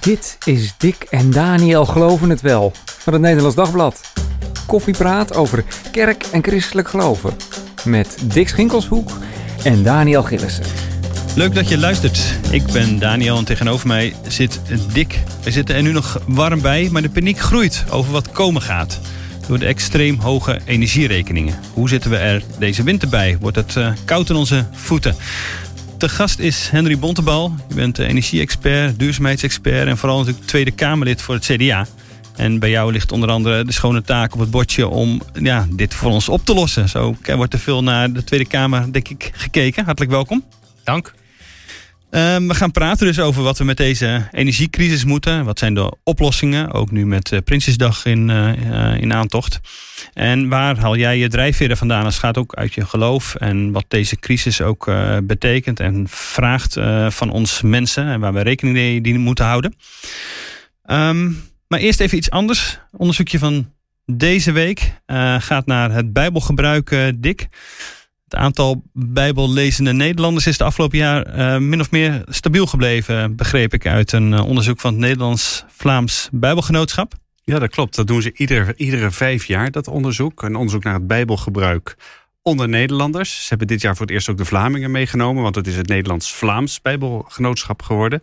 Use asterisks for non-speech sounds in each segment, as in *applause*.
Dit is Dick en Daniel Geloven het Wel van het Nederlands Dagblad. Koffiepraat over kerk en christelijk geloven. Met Dick Schinkelshoek en Daniel Gillissen. Leuk dat je luistert. Ik ben Daniel en tegenover mij zit Dick. We zitten er nu nog warm bij, maar de paniek groeit over wat komen gaat. Door de extreem hoge energierekeningen. Hoe zitten we er deze winter bij? Wordt het uh, koud in onze voeten? De gast is Henry Bontebal. Je bent energie-expert, duurzaamheidsexpert en vooral natuurlijk Tweede Kamerlid voor het CDA. En bij jou ligt onder andere de schone taak op het bordje om ja, dit voor ons op te lossen. Zo wordt er veel naar de Tweede Kamer, denk ik, gekeken. Hartelijk welkom. Dank. Um, we gaan praten dus over wat we met deze energiecrisis moeten. Wat zijn de oplossingen? Ook nu met uh, Prinsjesdag in, uh, in aantocht. En waar haal jij je drijfveren vandaan? Dat gaat ook uit je geloof. En wat deze crisis ook betekent en vraagt van ons mensen. En waar we rekening mee moeten houden. Um, maar eerst even iets anders. Onderzoekje van deze week gaat naar het Bijbelgebruik, Dick. Het aantal bijbellezende Nederlanders is de afgelopen jaar uh, min of meer stabiel gebleven, begreep ik uit een uh, onderzoek van het Nederlands-Vlaams Bijbelgenootschap. Ja, dat klopt. Dat doen ze iedere vijf jaar, dat onderzoek. Een onderzoek naar het Bijbelgebruik onder Nederlanders. Ze hebben dit jaar voor het eerst ook de Vlamingen meegenomen, want het is het Nederlands-Vlaams Bijbelgenootschap geworden.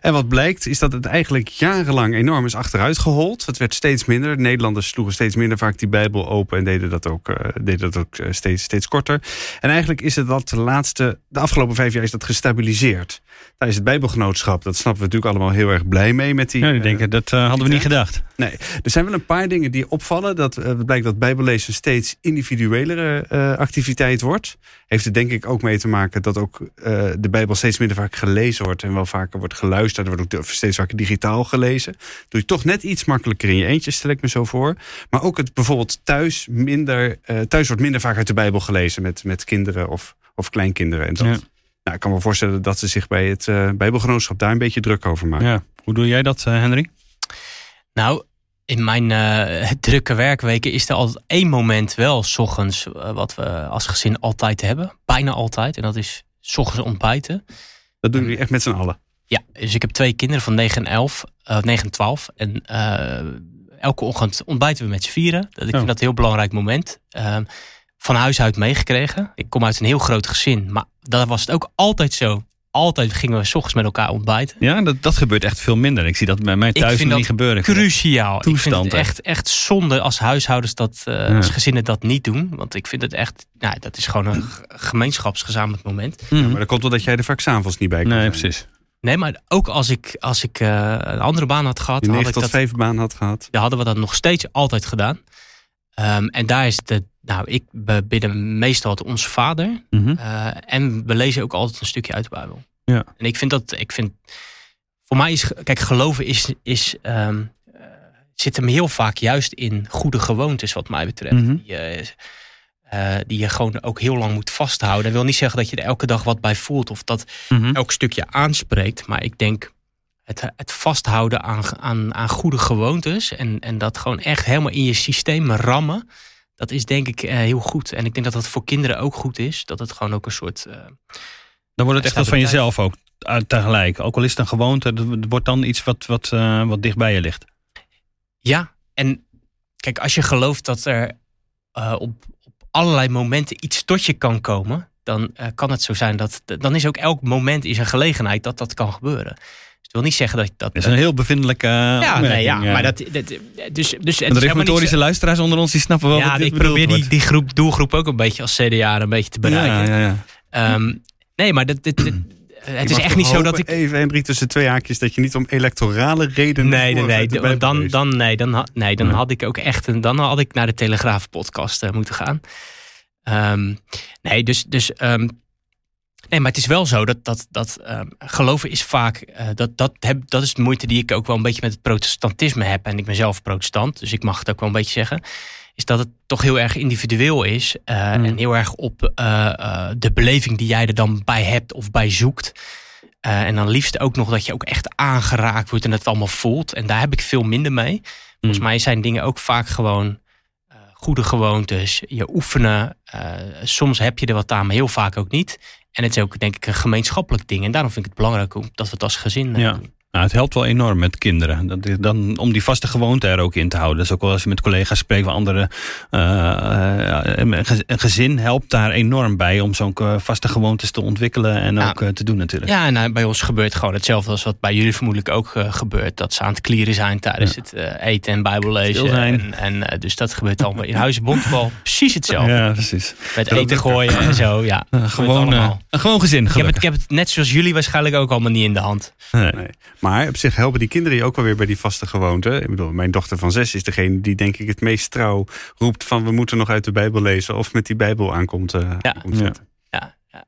En wat blijkt is dat het eigenlijk jarenlang enorm is achteruit gehold. Het werd steeds minder. De Nederlanders sloegen steeds minder vaak die Bijbel open en deden dat ook, uh, deden dat ook uh, steeds, steeds korter. En eigenlijk is het dat de laatste, de afgelopen vijf jaar is dat gestabiliseerd. Daar is het Bijbelgenootschap, dat snappen we natuurlijk allemaal heel erg blij mee met die. Ja, ik denk, dat uh, hadden we niet gedacht. Nee, er zijn wel een paar dingen die opvallen. Dat blijkt dat Bijbellezen steeds individuelere activiteit wordt. Heeft er denk ik ook mee te maken dat ook uh, de Bijbel steeds minder vaak gelezen wordt en wel vaker wordt geluisterd. Er wordt ook steeds vaker digitaal gelezen. Doe je toch net iets makkelijker in je eentje, stel ik me zo voor. Maar ook het bijvoorbeeld thuis minder, uh, thuis wordt minder vaak uit de Bijbel gelezen met, met kinderen of, of kleinkinderen. En dat. Ja. Nou, ik kan me voorstellen dat ze zich bij het uh, Bijbelgenootschap daar een beetje druk over maken. Ja. Hoe doe jij dat, Henry? Nou, in mijn uh, *laughs* drukke werkweken is er altijd één moment wel, s ochtends, uh, wat we als gezin altijd hebben. Bijna altijd. En dat is s ochtends ontbijten. Dat doen jullie echt met z'n allen? Ja, dus ik heb twee kinderen van 9 en 11, uh, 9 en 12. En elke ochtend ontbijten we met z'n vieren. Dat, ik oh. vind dat een heel belangrijk moment. Ehm, van huis uit meegekregen. Ik kom uit een heel groot gezin. Maar dat was het ook altijd zo altijd gingen we s ochtends met elkaar ontbijten. Ja, dat, dat gebeurt echt veel minder. Ik zie dat bij mij thuis nog niet gebeuren. Cruciaal. Ik vind het echt, echt zonde als huishoudens dat, uh, ja. als gezinnen dat niet doen. Want ik vind het echt, nou, dat is gewoon een gemeenschapsgezamenlijk moment. Ja, maar dat komt wel dat jij er vaak s'avonds niet bij kan Nee, precies. Nee, maar ook als ik, als ik uh, een andere baan had gehad. Die 9 had tot ik 5 baan had gehad. Ja, hadden we dat nog steeds altijd gedaan. Um, en daar is de, nou, ik bidden meestal het Onze Vader. Mm -hmm. uh, en we lezen ook altijd een stukje uit de Bijbel. Ja. En ik vind dat, ik vind, voor mij is, kijk, geloven is, is um, uh, zit hem heel vaak juist in goede gewoontes, wat mij betreft. Mhm. Die, uh, uh, die je gewoon ook heel lang moet vasthouden. Dat wil niet zeggen dat je er elke dag wat bij voelt of dat Mhm. elk stukje aanspreekt. Maar ik denk het, het vasthouden aan, aan, aan goede gewoontes en, en dat gewoon echt helemaal in je systeem rammen. Dat is denk ik uh, heel goed. En ik denk dat dat voor kinderen ook goed is. Dat het gewoon ook een soort. Uh, dan wordt het echt wat van jezelf ook tegelijk. Ook al is het een gewoonte, het wordt dan iets wat, wat, uh, wat dicht bij je ligt. Ja, en kijk, als je gelooft dat er op, op allerlei momenten iets tot je kan komen, dan kan het zo zijn dat. Dan is ook elk moment is een gelegenheid dat dat kan gebeuren. Het wil niet zeggen dat dat. Dat is een heel bevindelijke. ja, nee, ja, maar dat. dat dus, dus de reformatorische luisteraars onder ons die snappen wel. Ja, wat dit ik probeer die, die groep, doelgroep ook een beetje als CDA een beetje te bereiken. Ja, ja, ja. Um, nee, maar dat, dit, dit, het is echt niet zo dat ik. Even, Hendrik, tussen twee haakjes dat je niet om electorale redenen. Nee, nee, nee. Dan, dan, dan, nee, dan, nee, dan nee. had ik ook echt een. Dan had ik naar de Telegraaf-podcast uh, moeten gaan. Um, nee, dus. dus um, Nee, maar het is wel zo dat, dat, dat um, geloven is vaak. Uh, dat, dat, heb, dat is de moeite die ik ook wel een beetje met het protestantisme heb. En ik ben zelf protestant, dus ik mag het ook wel een beetje zeggen. Is dat het toch heel erg individueel is. Uh, mm. En heel erg op uh, de beleving die jij er dan bij hebt of bij zoekt. en dan liefst ook nog dat je ook echt aangeraakt wordt en het allemaal voelt. En daar heb ik veel minder mee. Volgens mm. mij zijn dingen ook vaak gewoon goede gewoontes. Je oefenen. soms heb je er wat aan, maar heel vaak ook niet. En het is ook denk ik een gemeenschappelijk ding. En daarom vind ik het belangrijk dat we het als gezin ja. doen. Nou, het helpt wel enorm met kinderen. Dat is dan, om die vaste gewoonte er ook in te houden. Dus ook wel als je met collega's spreekt van andere. Uh, een gezin helpt daar enorm bij om zo'n vaste gewoontes te ontwikkelen en ook te doen natuurlijk. Ja, en bij ons gebeurt gewoon hetzelfde als wat bij jullie vermoedelijk ook gebeurt. Dat ze aan het klieren zijn tijdens het eten en bijbellezen. En, en dus dat gebeurt allemaal in huizen Bondbal. Precies hetzelfde. Ja, precies. Met eten gooien en zo. Ja, gewoon, een gewoon gezin. Ik heb, het, ik heb het net zoals jullie waarschijnlijk ook allemaal niet in de hand. Nee. nee. Maar op zich helpen die kinderen je ook wel weer bij die vaste gewoonte. Ik bedoel, mijn dochter van zes is degene die denk ik het meest trouw roept van we moeten nog uit de Bijbel lezen of met die Bijbel aankomt, uh, ja. Ja. Ja, ja,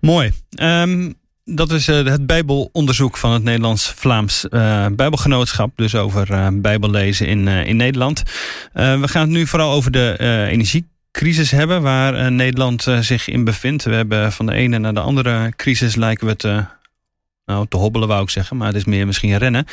Mooi. Um, dat is uh, het Bijbelonderzoek van het Nederlands-Vlaams uh, Bijbelgenootschap. Dus over uh, Bijbellezen in, in Nederland. we gaan het nu vooral over de energiecrisis hebben, waar Nederland zich in bevindt. We hebben van de ene naar de andere crisis lijken we het nou, te hobbelen wou ik zeggen, maar het is meer misschien rennen.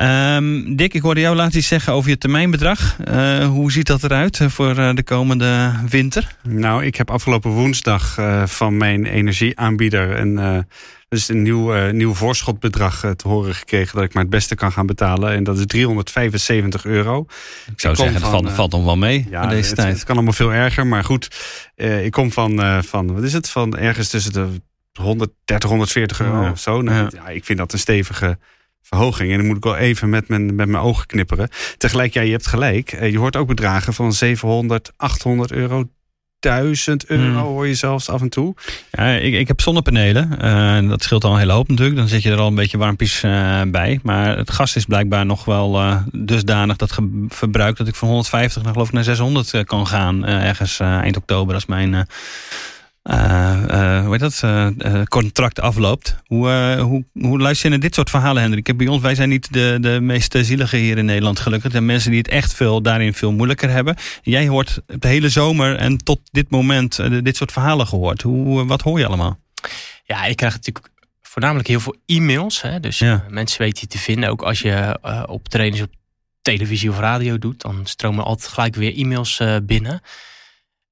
Um, Dick, ik hoorde jou laatst iets zeggen over je termijnbedrag. Uh, hoe ziet dat eruit eh, voor uh, de komende winter? Nou, ik heb afgelopen woensdag uh, van mijn energieaanbieder een, dus een nieuw, nieuw voorschotbedrag te horen gekregen dat ik maar het beste kan gaan betalen. En dat is 375 euro. Ik zou zeggen, dat valt, valt nog wel mee ja, deze het, tijd. Het kan allemaal veel erger, maar goed. ik kom van, van, wat is het, van ergens tussen de 130, 140 euro of zo. Nou, ja. ik vind dat een stevige verhoging. En dan moet ik wel even met mijn, met mijn ogen knipperen. Tegelijk, ja, je hebt gelijk. Eh, je hoort ook bedragen van 700, 800 euro. 1000 euro hmm. hoor je zelfs af en toe. Ja, ik, ik heb zonnepanelen. Uh, dat scheelt al een hele hoop natuurlijk. Dan zit je er al een beetje warmpies uh, bij. Maar het gas is blijkbaar nog wel uh, dusdanig dat verbruikt... dat ik van 150 naar geloof ik naar 600 kan gaan. ergens eind oktober als mijn hoe heet dat, uh, contract afloopt. Hoe, hoe, hoe luister je naar dit soort verhalen, Hendrik? Bij ons, wij zijn niet de, de meest zielige hier in Nederland gelukkig. Er mensen die het echt veel, daarin veel moeilijker hebben. Jij hoort de hele zomer en tot dit moment dit soort verhalen gehoord. Hoe, wat hoor je allemaal? Ja, ik krijg natuurlijk voornamelijk heel veel e-mails. Hè? Dus ja. mensen weten je te vinden. Ook als je op trainers op televisie of radio doet, dan stromen altijd gelijk weer e-mails binnen.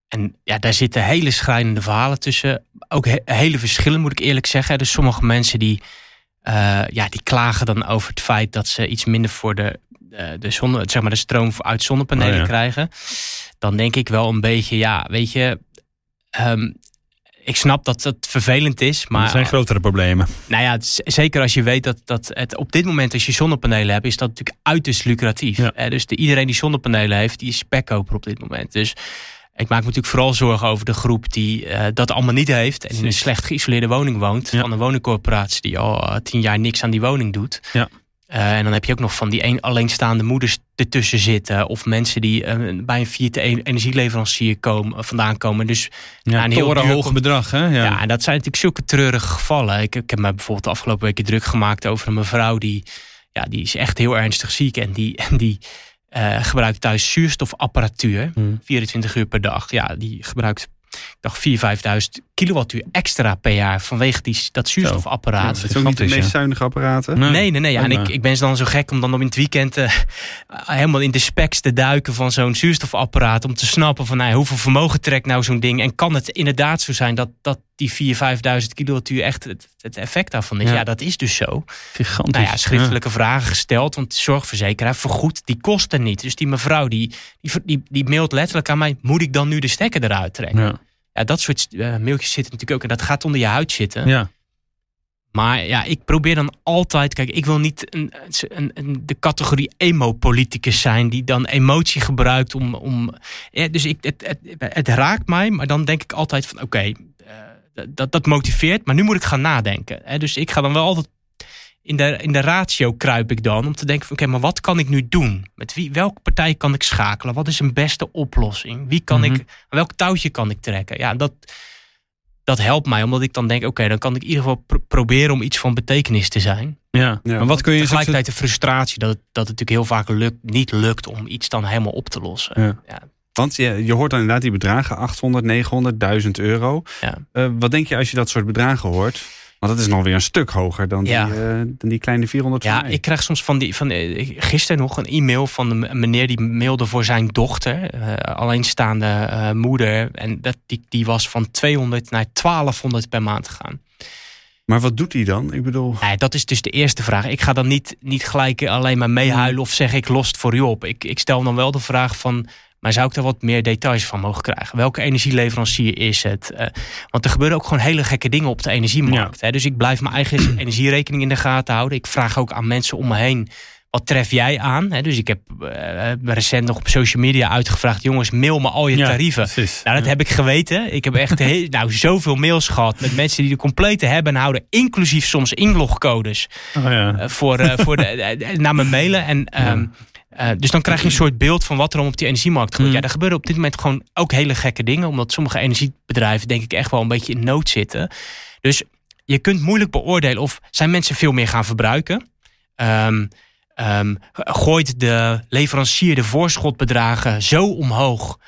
En ja, daar zitten hele schrijnende verhalen tussen. Ook hele verschillen, moet ik eerlijk zeggen. Dus sommige mensen die, uh, ja, die klagen dan over het feit dat ze iets minder voor de, uh, de, zonne, zeg maar de stroom uit zonnepanelen oh, krijgen. Dan denk ik wel een beetje, ja, weet je. Um, ik snap dat het vervelend is, maar... Er zijn grotere problemen. Nou ja, zeker als je weet dat, dat het op dit moment als je zonnepanelen hebt... is dat natuurlijk uiterst lucratief. Ja. dus de, iedereen die zonnepanelen heeft, die is spekkoper op dit moment. Dus ik maak me natuurlijk vooral zorgen over de groep die uh, dat allemaal niet heeft. En in een slecht geïsoleerde woning woont. Van een woningcorporatie die al uh, tien jaar niks aan die woning doet. Ja. Uh, en dan heb je ook nog van die een, alleenstaande moeders ertussen zitten. Of mensen die bij een vierde energieleverancier komen, vandaan komen. Dus ja, een heel hoog bedrag. Hè? Ja. ja, en dat zijn natuurlijk zulke treurige gevallen. Ik, ik heb me bijvoorbeeld de afgelopen weken druk gemaakt over een mevrouw die, ja, die is echt heel ernstig ziek. En die, *laughs* en die uh, gebruikt thuis zuurstofapparatuur. 24 hmm. uur per dag. Ja, die gebruikt ik dacht 4.000, 5.000 kilowattuur extra per jaar vanwege die, dat zuurstofapparaat. Ja, dat is ook niet de meest zuinige apparaten. Nee, nee, nee. ja. En ik, ik ben dan zo gek om dan op in het weekend uh, helemaal in de specs te duiken van zo'n zuurstofapparaat. Om te snappen van nou, hoeveel vermogen trekt nou zo'n ding. En kan het inderdaad zo zijn dat, dat die 4.000, 5.000 kilowattuur echt het, het, effect daarvan is. Ja. dat is dus zo. Gigantisch. Nou ja, schriftelijke vragen gesteld. Want de zorgverzekeraar vergoedt die kosten niet. Dus die mevrouw die, die, die, die mailt letterlijk aan mij. Moet ik dan nu de stekker eruit trekken? Ja. Ja, dat soort uh, mailtjes zitten natuurlijk ook. En dat gaat onder je huid zitten. Ja. Maar ja, ik probeer dan altijd. Kijk, ik wil niet een, een, een de categorie emo-politicus zijn. die dan emotie gebruikt om. om ja, dus ik, het, het, het, raakt mij, maar dan denk ik altijd van: oké, okay, uh, dat, dat motiveert. Maar nu moet ik gaan nadenken. Hè? Dus ik ga dan wel altijd in de, in de ratio kruip ik dan om te denken van oké, maar wat kan ik nu doen? Met wie, welke partij kan ik schakelen? Wat is een beste oplossing? Wie kan mm ik, welk touwtje kan ik trekken? Ja, dat, dat helpt mij, omdat ik dan denk, oké, dan kan ik in ieder geval proberen om iets van betekenis te zijn. Ja, ja. maar wat kun je tegelijkertijd de frustratie dat, dat het natuurlijk heel vaak lukt, niet lukt om iets dan helemaal op te lossen. Ja. ja. Want je, je hoort dan inderdaad die bedragen, 800, 900, 1000 euro. Ja. Uh, wat denk je als je dat soort bedragen hoort? Want dat is nog weer een stuk hoger dan, die, uh, dan die kleine 400 Ja, ik krijg soms van die. Van, uh, gisteren nog een e-mail van een meneer die mailde voor zijn dochter, uh, alleenstaande moeder. En dat, die, die was van 200 naar 1200 per maand gegaan. Maar wat doet hij dan? Ik bedoel... Nee, dat is dus de eerste vraag. Ik ga dan niet, niet gelijk alleen maar meehuilen of zeg ik los het voor u op. Ik, ik stel dan wel de vraag van, maar zou ik daar wat meer details van mogen krijgen? Welke energieleverancier is het? Uh, want er gebeuren ook gewoon hele gekke dingen op de energiemarkt. Hè? Dus ik blijf mijn eigen *clears throat* energierekening in de gaten houden. Ik vraag ook aan mensen om me heen wat tref jij aan? dus ik heb uh, recent nog op social media uitgevraagd: jongens, mail me al je tarieven. nou, dat heb ik geweten. Ik heb echt heel, *laughs* nou, zoveel mails gehad met mensen die de complete hebben en houden, inclusief soms inlogcodes oh, ja. uh, voor, voor de, *laughs* naar me mailen. En, um, dus dan krijg je een soort beeld van wat er om op die energiemarkt gebeurt. Mm. Ja, er gebeuren op dit moment gewoon ook hele gekke dingen, omdat sommige energiebedrijven, denk ik, echt wel een beetje in nood zitten. Dus je kunt moeilijk beoordelen of zijn mensen veel meer gaan verbruiken. Um, um, gooit de leverancier de voorschotbedragen zo omhoog.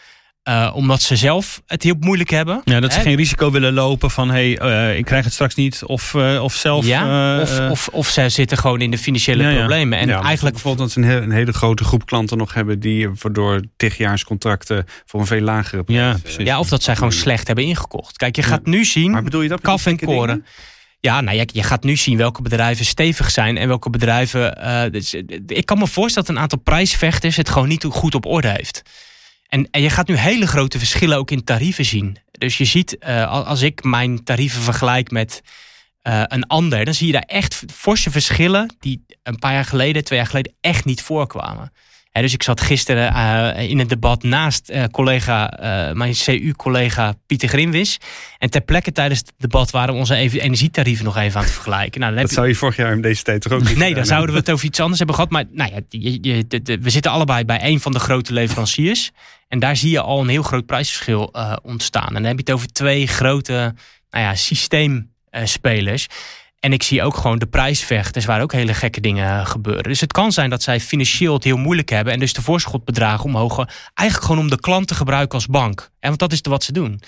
Uh, omdat ze zelf het heel moeilijk hebben. Ja, dat ze geen risico willen lopen van hey, uh, ik krijg het straks niet. Of, uh, of zelf. Ja, of, of, of ze zitten gewoon in de financiële ja, problemen. En ja, eigenlijk bijvoorbeeld dat ze een, een, hele grote groep klanten nog hebben die door contracten voor een veel lagere prijs. Ja, ja, of dat zij gewoon slecht hebben ingekocht. Kijk, je gaat nu zien. Maar bedoel je dat? Kaf en koren. Dingen? Ja, nou, je, je, gaat nu zien welke bedrijven stevig zijn en welke bedrijven. Dus, ik kan me voorstellen dat een aantal prijsvechters het gewoon niet goed op orde heeft. En, en je gaat nu hele grote verschillen ook in tarieven zien. Dus je ziet, uh, als ik mijn tarieven vergelijk met uh, een ander, dan zie je daar echt forse verschillen die een paar jaar geleden, twee jaar geleden, echt niet voorkwamen dus ik zat gisteren uh, in het debat naast uh, collega, uh, mijn CU-collega Pieter Grimwis. En ter plekke tijdens het debat waren we onze energietarieven nog even aan het vergelijken. Nou, dat zou je vorig jaar in deze tijd toch ook niet Nee, dan zouden we het over iets anders hebben gehad. Maar nou ja, je, je, de, we zitten allebei bij een van de grote leveranciers. En daar zie je al een heel groot prijsverschil ontstaan. En dan heb je het over twee grote nou ja, systeemspelers. En ik zie ook gewoon de prijsvechters waar ook hele gekke dingen gebeuren. Dus het kan zijn dat zij financieel het heel moeilijk hebben. En dus de voorschotbedragen omhoog. Eigenlijk gewoon om de klant te gebruiken als bank. En want dat is wat ze doen.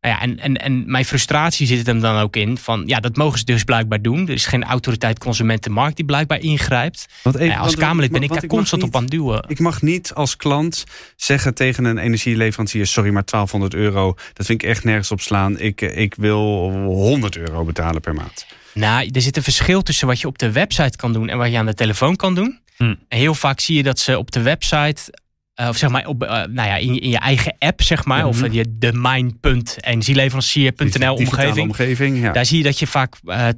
Nou ja, en, en, en mijn frustratie zit hem dan ook in van ja, dat mogen ze dus blijkbaar doen. Er is geen autoriteit consumentenmarkt die blijkbaar ingrijpt. Want even, als Kamerlid ben ik daar constant op aan duwen. Ik mag niet als klant zeggen tegen een energieleverancier: sorry, maar 1200 euro, dat vind ik echt nergens op slaan. Ik, ik wil 100 euro betalen per maand. Nou, er zit een verschil tussen wat je op de website kan doen en wat je aan de telefoon kan doen. Hmm. En heel vaak zie je dat ze op de website uh, of zeg maar op, uh, nou ja, in, in, je eigen app, zeg maar, of mhm. je de mijn.energieleverancier.nl omgeving. omgeving ja. Daar zie je dat je vaak uh, eh,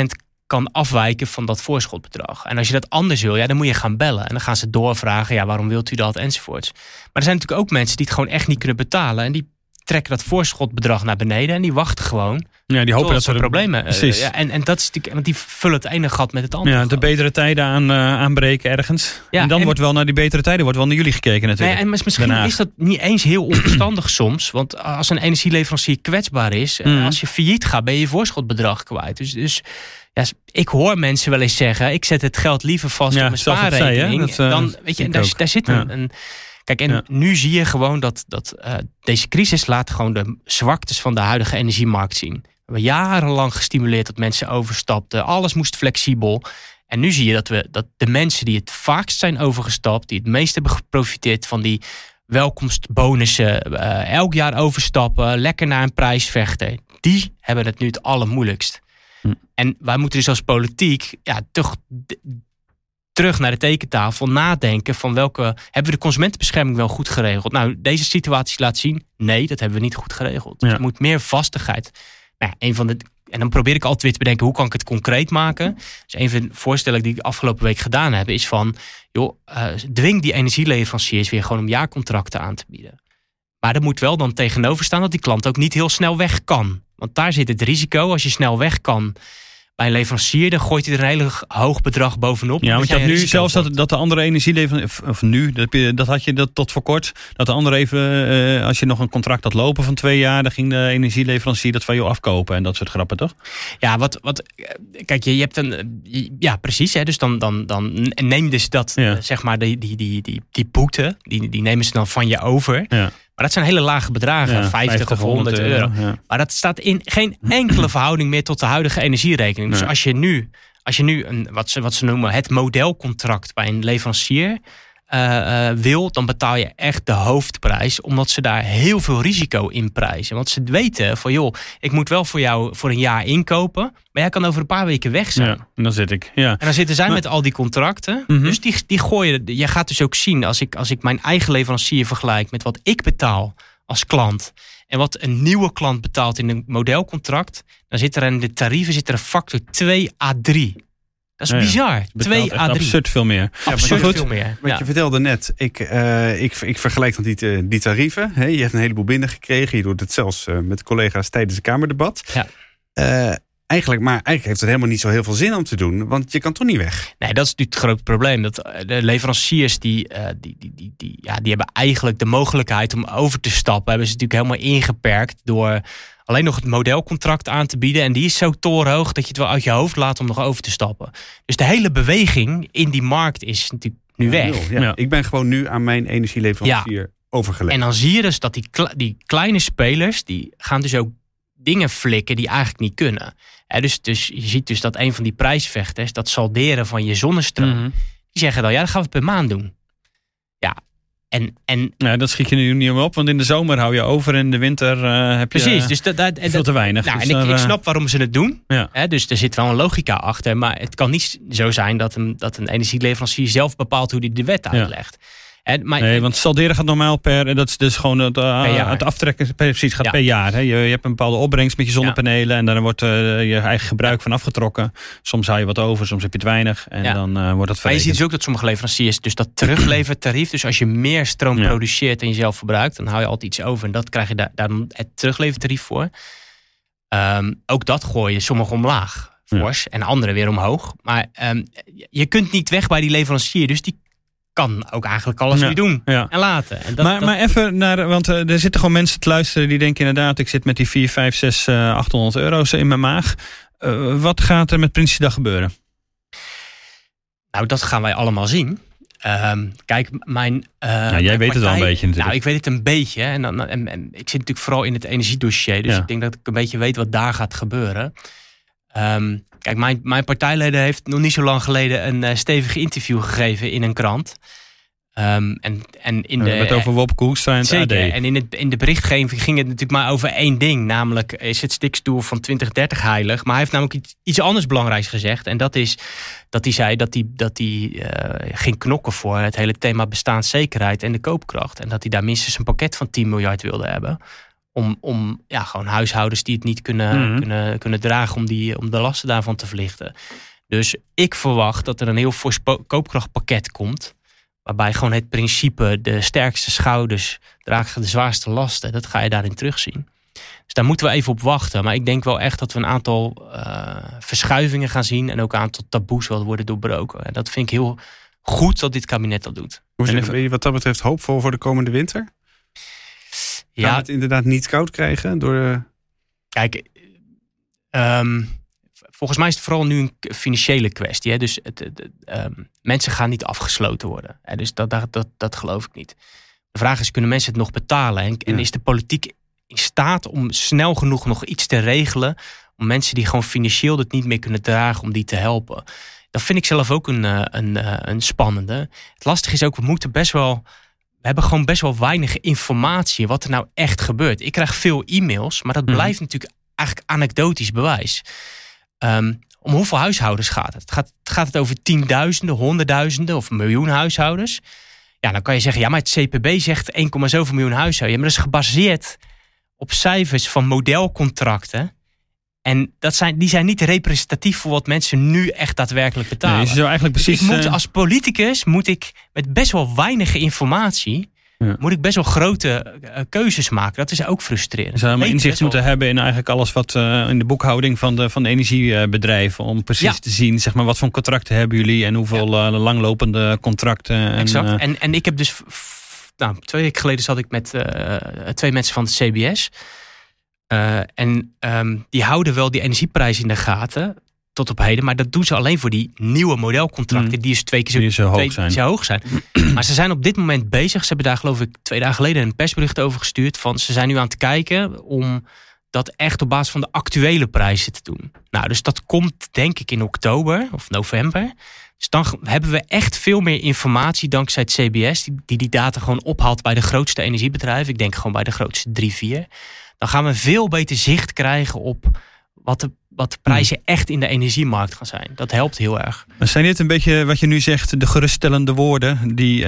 10% kan afwijken van dat voorschotbedrag. En als je dat anders wil, ja, dan moet je gaan bellen. En dan gaan ze doorvragen, ja, waarom wilt u dat, enzovoorts. Maar er zijn natuurlijk ook mensen die het gewoon echt niet kunnen betalen. En die trekken dat voorschotbedrag naar beneden en die wachten gewoon. Ja, die hopen dat ze problemen. Uh, ja, en, en dat is die, want die vullen het ene gat met het andere. Ja, de betere tijden aan, uh, aanbreken ergens. Ja, en dan wordt wel naar die betere tijden wordt wel naar jullie gekeken natuurlijk. Nee, en misschien is dat niet eens heel onverstandig *clears throat* soms. Want als een energieleverancier kwetsbaar is, mm. als je failliet gaat, ben je je voorschotbedrag kwijt. Dus, dus ja, ik hoor mensen wel eens zeggen: ik zet het geld liever vast ja, op mijn spaarrekening. Zei, dan weet je, en daar, daar, zit een, een Kijk, en nu zie je gewoon dat, dat uh, deze crisis laat gewoon de zwaktes van de huidige energiemarkt zien. We hebben jarenlang gestimuleerd dat mensen overstapten. Alles moest flexibel. En nu zie je dat, we, dat de mensen die het vaakst zijn overgestapt, die het meest hebben geprofiteerd van die welkomstbonussen, uh, elk jaar overstappen, lekker naar een prijs vechten, die hebben het nu het allermoeilijkst. Hm. En wij moeten dus als politiek ja, toch terug naar de tekentafel nadenken van welke hebben we de consumentenbescherming wel goed geregeld. Nou, deze situatie laat zien, nee, dat hebben we niet goed geregeld. Dus er moet meer vastigheid. Nou, een van de en dan probeer ik altijd weer te bedenken hoe kan ik het concreet maken. Dus een van de voorstellen die ik afgelopen week gedaan heb, is van joh, uh, dwing die energieleveranciers weer gewoon om jaarcontracten aan te bieden. Maar er moet wel dan tegenover staan dat die klant ook niet heel snel weg kan. Want daar zit het risico. Als je snel weg kan, bij een leverancier, dan gooit hij er een hele hoog bedrag bovenop. Ja, want je hebt nu zelfs dat, dat de andere energieleverancier, of nu, dat, dat had je dat tot voor kort, dat de andere even, uh, als je nog een contract had lopen van twee jaar, dan ging de energieleverancier dat van jou afkopen en dat soort grappen, toch? Ja, wat, wat kijk, je, je hebt een, ja, precies, hè, dus dan, dan, dan neem dus dat, ja. uh, zeg maar, die, die, die, die, die boete, die, die nemen ze dan van je over. Ja. Maar dat zijn hele lage bedragen, 50, of 100 euro. Maar dat staat in geen enkele verhouding meer tot de huidige energierekening. Dus als je nu, als je nu een, wat, ze, wat ze noemen het modelcontract bij een leverancier uh, wil, dan betaal je echt de hoofdprijs. Omdat ze daar heel veel risico in prijzen. Want ze weten van joh, ik moet wel voor jou voor een jaar inkopen. Maar jij kan over een paar weken weg zijn. Ja, en dan zit ik. Ja. En dan zitten zij met al die contracten. Mm Dus die, die gooien. Je gaat dus ook zien als ik, als ik mijn eigen leverancier vergelijk met wat ik betaal als klant. En wat een nieuwe klant betaalt in een modelcontract. Dan zit er in de tarieven zit er een factor 2 à 3. Dat is bizar. 2 à 3. Absurd veel meer. Absurd veel meer. Wat je vertelde net, ik, uh, ik, ik vergelijk dan die, eh, die tarieven. He, je hebt een heleboel binnengekregen. Je doet het zelfs uh, met collega's tijdens het Kamerdebat. Ja. Uh, eigenlijk, maar eigenlijk heeft het helemaal niet zo heel veel zin om te doen, want je kan toch niet weg. Nee, dat is natuurlijk het grote probleem. Dat de leveranciers die, uh, die, die, die, die, ja, die hebben eigenlijk de mogelijkheid om over te stappen, hebben ze natuurlijk helemaal ingeperkt door alleen nog het modelcontract aan te bieden. En die is zo torenhoog dat je het wel uit je hoofd laat om nog over te stappen. Dus de hele beweging in die markt is natuurlijk nu weg. Ja, Ik ben gewoon nu aan mijn energieleverancier ja. overgelegd. En dan zie je dus dat die, die kleine spelers, die gaan dus ook dingen flikken die eigenlijk niet kunnen. dus, dus je ziet dus dat een van die prijsvechters, dat salderen van je zonnestroom, mhm. die zeggen dan, ja, dat gaan we per maand doen. En, en, ja, dat schiet je nu niet op, want in de zomer hou je over en in de winter uh, heb je precies, dus dat, dat, veel te weinig. Nou, dus en ik, ik, snap waarom ze het doen. Ja. Hè, dus er zit wel een logica achter. Maar het kan niet zo zijn dat een, dat een energieleverancier zelf bepaalt hoe hij de wet uitlegt. En, maar, nee, want salderen gaat normaal per, en dat is dus gewoon het, uh, het aftrekken, precies, gaat per jaar. Hè. Je, je, hebt een bepaalde opbrengst met je zonnepanelen en dan wordt uh, je eigen gebruik van afgetrokken. Soms hou je wat over, soms heb je het weinig en dan uh, wordt dat verrekend. Maar je ziet dus ook dat sommige leveranciers dus dat teruglevertarief, dus als je meer stroom produceert en jezelf verbruikt, dan hou je altijd iets over en dat krijg je daar, daar het teruglevertarief voor. Um, ook dat gooi je sommigen omlaag. Fors, en andere weer omhoog. Maar um, je kunt niet weg bij die leverancier. Dus die kan ook eigenlijk alles weer doen en laten. En dat, maar, maar even naar, want uh, er zitten gewoon mensen te luisteren die denken inderdaad, ik zit met die 4, 5, 6, uh, 800 euro's in mijn maag. Uh, wat gaat er met Prinsjesdag gebeuren? Nou, dat gaan wij allemaal zien. Um, kijk, mijn. Uh, nou, jij weet het al een beetje natuurlijk. Nou, ik weet het een beetje. En, dan, en, en ik zit natuurlijk vooral in het energiedossier. Dus ik denk dat ik een beetje weet wat daar gaat gebeuren. Um, Kijk, mijn, mijn partijleden heeft nog niet zo lang geleden een uh, stevig interview gegeven in een krant. Um, en, en in de, over Wopke Hoekstra en zeker, En in, het, in de berichtgeving ging het natuurlijk maar over één ding. Namelijk is het stikstoel van 2030 heilig. Maar hij heeft namelijk iets, iets anders belangrijks gezegd. En dat is dat hij zei dat hij, dat hij uh, ging knokken voor het hele thema bestaanszekerheid en de koopkracht. En dat hij daar minstens een pakket van 10 miljard wilde hebben. Om, om ja, gewoon huishoudens die het niet kunnen, mhm. kunnen, kunnen dragen, om, die, om de lasten daarvan te verlichten. Dus ik verwacht dat er een heel fors koopkrachtpakket komt. Waarbij gewoon het principe, de sterkste schouders dragen de zwaarste lasten. Dat ga je daarin terugzien. Dus daar moeten we even op wachten. Maar ik denk wel echt dat we een aantal uh, verschuivingen gaan zien. En ook een aantal taboes wel worden doorbroken. En dat vind ik heel goed dat dit kabinet dat doet. Hoe ben je wat dat betreft hoopvol voor de komende winter? Ja. het inderdaad niet koud krijgen? Door de... Kijk, ehm, volgens mij is het vooral nu een financiële kwestie. Hè? Dus het, ehm, mensen gaan niet afgesloten worden. Hè? Dus dat, dat, dat, dat geloof ik niet. De vraag is, kunnen mensen het nog betalen? En, en is de politiek in staat om snel genoeg nog iets te regelen... om mensen die gewoon financieel het niet meer kunnen dragen, om die te helpen? Dat vind ik zelf ook een, eh, een, eh, een spannende. Het lastige is ook, we moeten best wel we hebben gewoon best wel weinig informatie wat er nou echt gebeurt. Ik krijg veel e-mails, maar dat mhm. blijft natuurlijk eigenlijk anekdotisch bewijs. Ehm, om hoeveel huishoudens gaat het? Gaat, gaat het over tienduizenden, honderdduizenden of miljoen huishoudens? Ja, dan kan je zeggen, ja, maar het CPB zegt 1,7 miljoen huishoudens. Ja, maar dat is gebaseerd op cijfers van modelcontracten en dat zijn, die zijn niet representatief voor wat mensen nu echt daadwerkelijk betalen. Nee, eigenlijk dus precies, ik moet, eh, als politicus moet ik met best wel weinig informatie... moet ik best wel grote eh, keuzes maken. Dat is ook frustrerend. Je zou inzicht moeten hebben in eigenlijk alles wat uh, in de boekhouding van de, van de energiebedrijven. Om precies te zien zeg maar, wat voor contracten hebben jullie en hoeveel ja. langlopende contracten. Exact. En, en, en ik heb dus, nou, twee weken geleden zat ik met twee mensen van de CBS. Uh, en um, die houden wel die energieprijs in de gaten tot op heden. Maar dat doen ze alleen voor die nieuwe modelcontracten. Mm. Die is twee keer zo, hoog, zijn. zo hoog zijn. *clears throat* maar ze zijn op dit moment bezig. Ze hebben daar geloof ik twee dagen geleden een persbericht over gestuurd. Van ze zijn nu aan het kijken om dat echt op basis van de actuele prijzen te doen. Nou, dus dat komt denk ik in oktober of november. Dus dan hebben we echt veel meer informatie dankzij het CBS, die, die die data gewoon ophaalt bij de grootste energiebedrijven. Ik denk gewoon bij de grootste drie, vier. Dan gaan we veel beter zicht krijgen op wat de wat de prijzen hmm. echt in de energiemarkt gaan zijn. Dat helpt heel erg. Zijn dit een beetje wat je nu zegt, de geruststellende woorden die uh,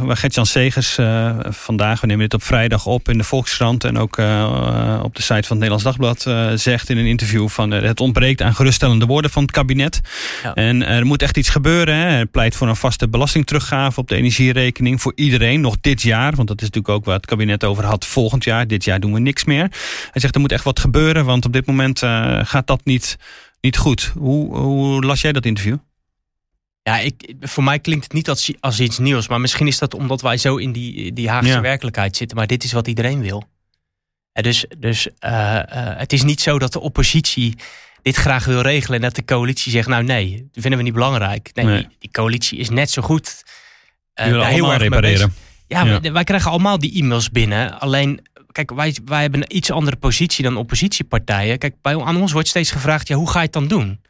waar Gertjan Segers uh, vandaag, we nemen dit op vrijdag op in de Volkskrant en ook uh, op de site van het Nederlands Dagblad zegt in een interview van het ontbreekt aan geruststellende woorden van het kabinet. Ja. En er moet echt iets gebeuren. Hè. Pleit voor een vaste belastingteruggave op de energierekening voor iedereen nog dit jaar, want dat is natuurlijk ook waar het kabinet over had volgend jaar. Dit jaar doen we niks meer. Hij zegt er moet echt wat gebeuren, want op dit moment gaat dat niet niet, niet goed. Hoe, hoe las jij dat interview? Ja, ik, voor mij klinkt het niet als, als iets nieuws. Maar misschien is dat omdat wij zo in die, die Haagse werkelijkheid zitten. Maar dit is wat iedereen wil. En dus dus uh, uh, het is niet zo dat de oppositie dit graag wil regelen. En dat de coalitie zegt, nou nee, dat vinden we niet belangrijk. Nee, Die, die, coalitie is net zo goed. Uh, heel erg repareren. Ja, ja. Wij, krijgen allemaal die e-mails binnen. Alleen kijk, wij, wij hebben een iets andere positie dan oppositiepartijen. Kijk, bij, aan ons wordt steeds gevraagd, ja, hoe ga je het dan doen?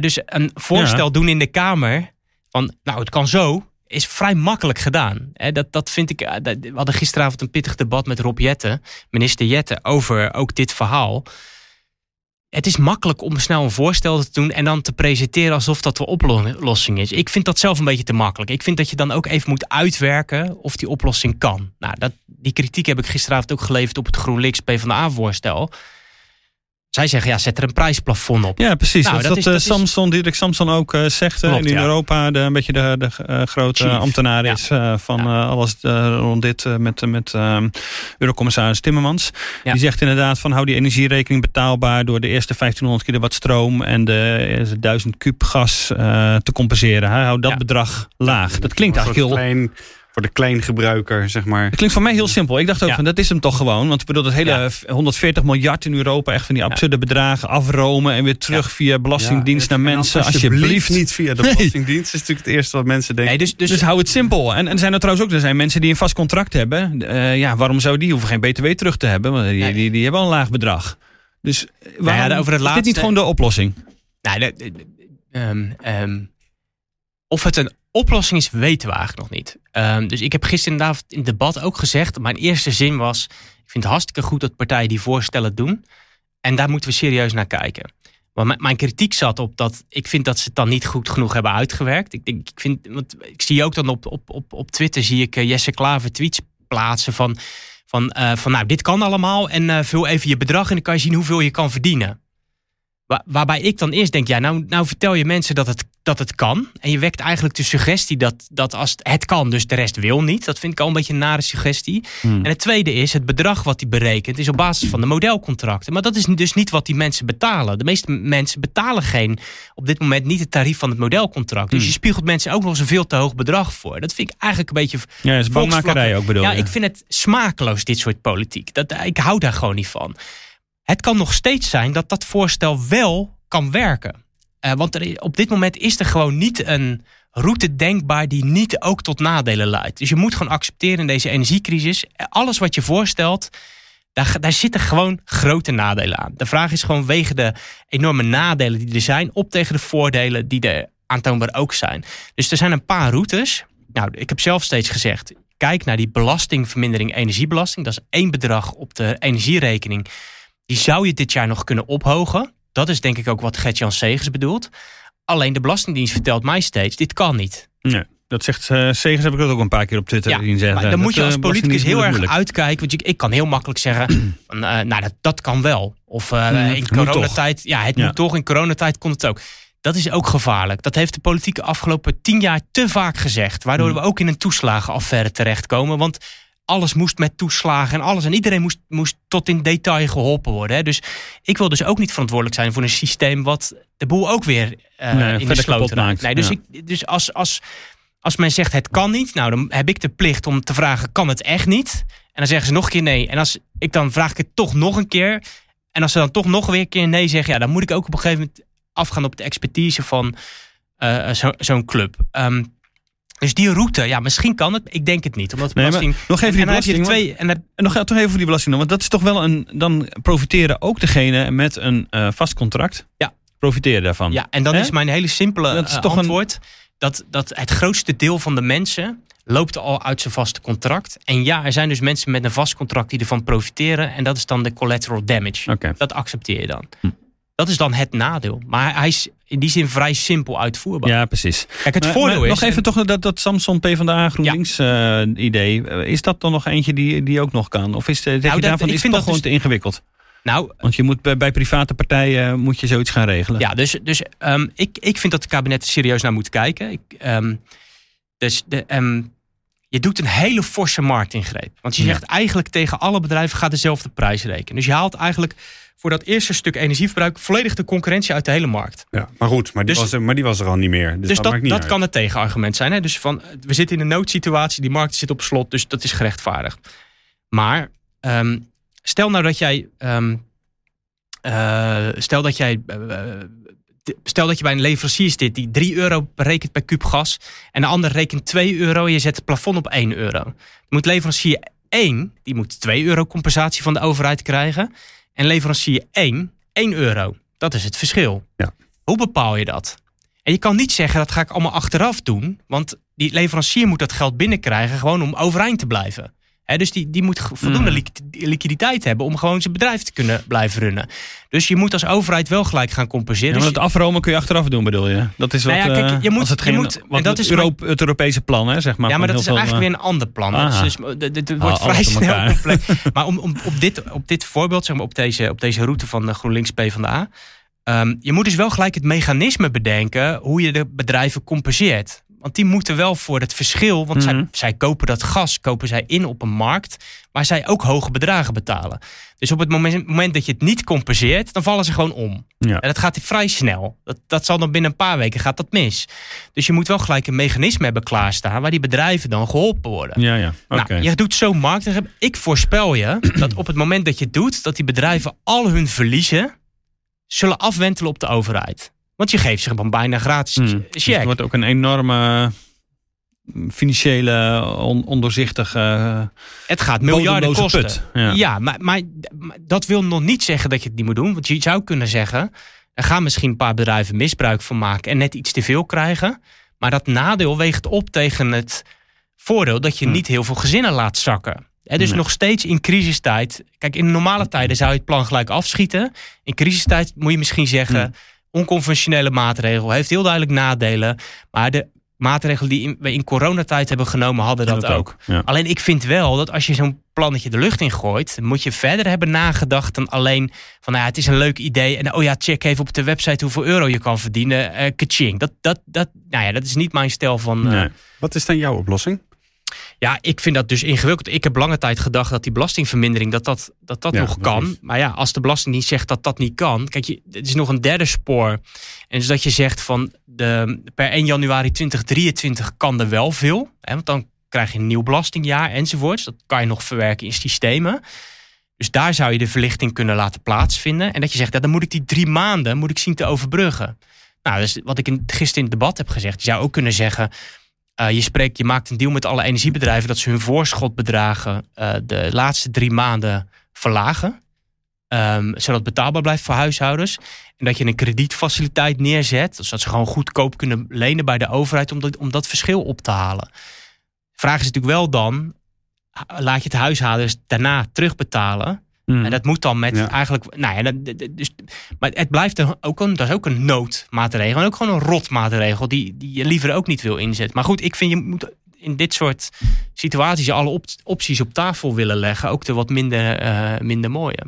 dus een voorstel doen in de Kamer van, nou, het kan zo, is vrij makkelijk gedaan. dat, dat vind ik. Eh, we hadden gisteravond een pittig debat met Rob Jette, minister Jette, over ook dit verhaal het is makkelijk om snel een voorstel te doen en dan te presenteren alsof dat de oplossing is. Ik vind dat zelf een beetje te makkelijk. Ik vind dat je dan ook even moet uitwerken of die oplossing kan. Nou, dat, die kritiek heb ik gisteravond ook geleverd op het GroenLinks PvdA-voorstel. Zij zeggen, ja, zet er een prijsplafond op. Ja, precies. Nou, dat, dat, is, uh, Samson, Dirk Samson ook uh, zegt. Klopt, in Europa de, een beetje de, de uh, grote Chief. ambtenaar is van alles rond dit met, met ehm, Eurocommissaris Timmermans. Die zegt inderdaad van hou die energierekening betaalbaar door de eerste 1500 kilowatt stroom en de 1000 kub gas te compenseren. Hou dat bedrag laag. Dat klinkt eigenlijk heel... Klein voor de kleingebruiker, zeg maar. Het klinkt voor mij heel simpel. Ik dacht ook van dat is hem toch gewoon. Want ik bedoel, dat hele 140 miljard in Europa, echt van die absurde bedragen afromen en weer terug via Belastingdienst naar mensen. Alsjeblieft. niet via de *laughs* Belastingdienst. is natuurlijk het eerste wat mensen denken. Nee, dus, dus, dus, hou het simpel. En, en zijn er trouwens ook er zijn mensen die een vast contract hebben. Uh, ja, waarom zou die hoeven geen BTW terug te hebben? Want die, die, die, hebben al een laag bedrag. Dus waarom, ja, over het laatste, is dit niet gewoon de oplossing? Nou, de, um, um, of het een oplossing is, weten we eigenlijk nog niet. Um, dus ik heb gisteren inderdaad in het debat ook gezegd... mijn eerste zin was... ik vind het hartstikke goed dat partijen die voorstellen doen... en daar moeten we serieus naar kijken. Maar mijn kritiek zat op dat ik vind dat ze het dan niet goed genoeg hebben uitgewerkt. Ik, ik, vind, want ik zie ook dan op, op, op, op Twitter zie ik uh, Jesse Klaver tweets plaatsen van, van, uh, van nou dit kan allemaal en uh, vul even je bedrag en dan kan je zien hoeveel je kan verdienen. Waar, waarbij ik dan eerst denk, ja nou, nou vertel je mensen dat het dat het kan. En je wekt eigenlijk de suggestie dat, dat als het kan, dus de rest wil niet. Dat vind ik al een beetje een nare suggestie. Hmm. En het tweede is, het bedrag wat hij berekent is op basis van de modelcontracten. Maar dat is dus niet wat die mensen betalen. De meeste mensen betalen geen, op dit moment niet het tarief van het modelcontract. Dus hmm. je spiegelt mensen ook nog eens een veel te hoog bedrag voor. Dat vind ik eigenlijk een beetje... Ja, is bangmakerij ook bedoel Ja, ik vind het smakeloos, dit soort politiek. Dat, ik hou daar gewoon niet van. Het kan nog steeds zijn dat dat voorstel wel kan werken. Uh, want op dit moment is er gewoon niet een route denkbaar die niet ook tot nadelen leidt. Dus je moet gewoon accepteren in deze energiecrisis. Alles wat je voorstelt, daar, daar zitten gewoon grote nadelen aan. De vraag is gewoon wegen de enorme nadelen die er zijn op tegen de voordelen die er aantoonbaar ook zijn. Dus er zijn een paar routes. Nou, ik heb zelf steeds gezegd, kijk naar die belastingvermindering energiebelasting. Dat is één bedrag op de energierekening. Die zou je dit jaar nog kunnen ophogen. Dat is denk ik ook wat Gert-Jan Segers bedoelt. Alleen de Belastingdienst vertelt mij steeds, dit kan niet. Nee. Dat zegt uh, Segers, heb ik ook een paar keer op Twitter ja, zien zeggen. Maar dan moet je als politicus heel erg uitkijken. Want ik, ik kan heel makkelijk zeggen, *clears throat* van, uh, nou dat, dat kan wel. Of uh, in coronatijd, ja het moet toch, in coronatijd kon het ook. Dat is ook gevaarlijk. Dat heeft de politiek de afgelopen tien jaar te vaak gezegd. Waardoor hmm. we ook in een toeslagenaffaire terechtkomen. Want alles moest met toeslagen en alles. En iedereen moest, moest tot in detail geholpen worden. Hè. Dus ik wil dus ook niet verantwoordelijk zijn voor een systeem wat de boel ook weer uh, in de sloot maakt. Nee, dus, ik, dus als, als, als men zegt het kan niet, nou dan heb ik de plicht om te vragen kan het echt niet? En dan zeggen ze nog een keer nee. En als ik dan vraag ik het toch nog een keer. En als ze dan toch nog weer een keer nee zeggen, ja, dan moet ik ook op een gegeven moment afgaan op de expertise van uh, zo'n club. Um, Dus die route, ja, misschien kan het. Ik denk het niet. Omdat Nee, belasting, nog even die en belasting, er twee. En dan- En nog toch even voor die belasting, want dat is toch wel een. Dan profiteren ook degene met een eh, vast contract. Ja. Profiteren daarvan. ja, en dan is mijn hele simpele Dat is eh, toch een- antwoord. Dat, dat het grootste deel van de mensen loopt al uit zijn vaste contract. En ja, er zijn dus mensen met een vast contract die ervan profiteren. En dat is dan de collateral damage. Dat accepteer je dan. Hm. Dat is dan het nadeel. Maar hij is in die zin vrij simpel uitvoerbaar. Ja, precies. Kijk, het Maar- voordeel maar is... Nog even toch dat, dat Samson PvdA GroenLinks eh, idee. Eh, Is dat dan nog eentje die, die ook nog kan? Of is, eh, zeg je Nou, daarvan ik is het vind toch dat gewoon dus- te ingewikkeld? Nou, Want je moet bij, bij private partijen moet je zoiets gaan regelen. Ja, dus, dus ehm, ik, ik vind dat het kabinet er serieus naar moet kijken. Ik, ehm, dus de, ehm, je doet een hele forse marktingreep. Want je Ja. zegt eigenlijk tegen alle bedrijven gaat dezelfde prijs rekenen. Dus je haalt eigenlijk voor dat eerste stuk energieverbruik volledig de concurrentie uit de hele markt. Ja, maar goed, maar die, Dus- was, er, maar die was er al niet meer. Dus, Dus, dat, dat, kan het tegenargument zijn. Hè? Dus van, we zitten in een noodsituatie, die markt zit op slot, dus dat is gerechtvaardigd. Maar ehm, stel nou dat jij, ehm, eh, stel dat jij, eh, eh, stel dat je bij een leverancier zit die 3 euro rekent per kuub gas en de ander rekent 2 euro en je zet het plafond op 1 euro. Dan moet leverancier 1, die moet 2 euro compensatie van de overheid krijgen en leverancier 1, 1 euro. Dat is het verschil. Ja. Hoe bepaal je dat? En je kan niet zeggen dat ga ik allemaal achteraf doen. Want die leverancier moet dat geld binnenkrijgen gewoon om overeind te blijven. Dus die, die moet voldoende Mm. liqui- liquiditeit hebben om gewoon zijn bedrijf te kunnen blijven runnen. Dus je moet als overheid wel gelijk gaan compenseren. Ja, maar Dus het afromen kun je achteraf doen, bedoel je? Dat is wat, Nou ja, kijk, eh, je moet- als het je moet- wat en dat het, is het Europese plan, hè, zeg maar. ja, maar dat is veel, eigenlijk eh, weer een ander plan. Aha. Dus, dus het- het het wordt Ah, vrij snel complex. *laughs* Maar om, om, op, dit, op dit voorbeeld, zeg maar, op, deze, op deze route van de GroenLinks PvdA... Um, je moet dus wel gelijk het mechanisme bedenken... hoe je de bedrijven compenseert. Want die moeten wel voor het verschil... want zij, Mhm. zij kopen dat gas kopen zij in op een markt... waar zij ook hoge bedragen betalen. Dus op het moment, moment dat je het niet compenseert... dan vallen ze gewoon om. Ja. En dat gaat vrij snel. Dat, dat zal dan binnen een paar weken gaat dat mis. Dus je moet wel gelijk een mechanisme hebben klaarstaan... waar die bedrijven dan geholpen worden. Ja, ja. Nou, je doet zo markt. Ik voorspel je dat op het moment dat je het doet, dat die bedrijven al hun verliezen zullen afwentelen op de overheid. Want je geeft ze gewoon bijna gratis Hmm. Dus het wordt ook een enorme mm, financiële, on- ondoorzichtige, het gaat miljarden kosten. put. Ja. Ja, maar, maar, maar dat wil nog niet zeggen dat je het niet moet doen. Want je zou kunnen zeggen, er gaan misschien een paar bedrijven misbruik van maken en net iets te veel krijgen. Maar dat nadeel weegt op tegen het voordeel dat je Hmm. niet heel veel gezinnen laat zakken. Hè, dus Nee. nog steeds in crisistijd. Kijk, in normale tijden zou je het plan gelijk afschieten. In crisistijd moet je misschien zeggen. Hmm. Onconventionele maatregel heeft heel duidelijk nadelen. Maar de maatregelen die in- we in coronatijd hebben genomen, hadden dat, ook. Ja. Alleen ik vind wel dat als je zo'n plannetje de lucht in gooit, moet je verder hebben nagedacht dan alleen van nou ja, het is een leuk idee en oh ja, check even op de website hoeveel euro je kan verdienen. eh kaching. Dat, dat, dat, nou ja, dat is niet mijn stijl van. eh, Nee. Wat is dan jouw oplossing? Ja, ik vind dat dus ingewikkeld. Ik heb lange tijd gedacht dat die belastingvermindering dat dat, dat, dat Ja, nog kan. Maar ja, als de Belastingdienst zegt dat dat niet kan. Kijk, je, het is nog een derde spoor. En dus dat je zegt van de, per 1 januari 2023 kan er wel veel. Hè, want dan krijg je een nieuw belastingjaar enzovoorts. Dat kan je nog verwerken in systemen. Dus daar zou je de verlichting kunnen laten plaatsvinden. En dat je zegt, ja, dan moet ik die drie maanden moet ik zien te overbruggen. Nou, dus wat ik in, gisteren in het debat heb gezegd. Je zou ook kunnen zeggen, uh, je, spreekt, je maakt een deal met alle energiebedrijven dat ze hun voorschotbedragen uh, de laatste drie maanden verlagen. Um, zodat het betaalbaar blijft voor huishoudens. En dat je een kredietfaciliteit neerzet. Zodat ze gewoon goedkoop kunnen lenen bij de overheid om dat, om dat verschil op te halen. De vraag is natuurlijk wel dan, laat je het huishoudens daarna terugbetalen. Mm. En dat moet dan met ja. eigenlijk. Nou ja, dat, dus, maar het blijft ook een, dat is ook een noodmaatregel. En ook gewoon een rotmaatregel die, die je liever ook niet wil inzetten. Maar goed, ik vind je moet in dit soort situaties alle op, opties op tafel willen leggen. Ook de wat minder, uh, minder mooie.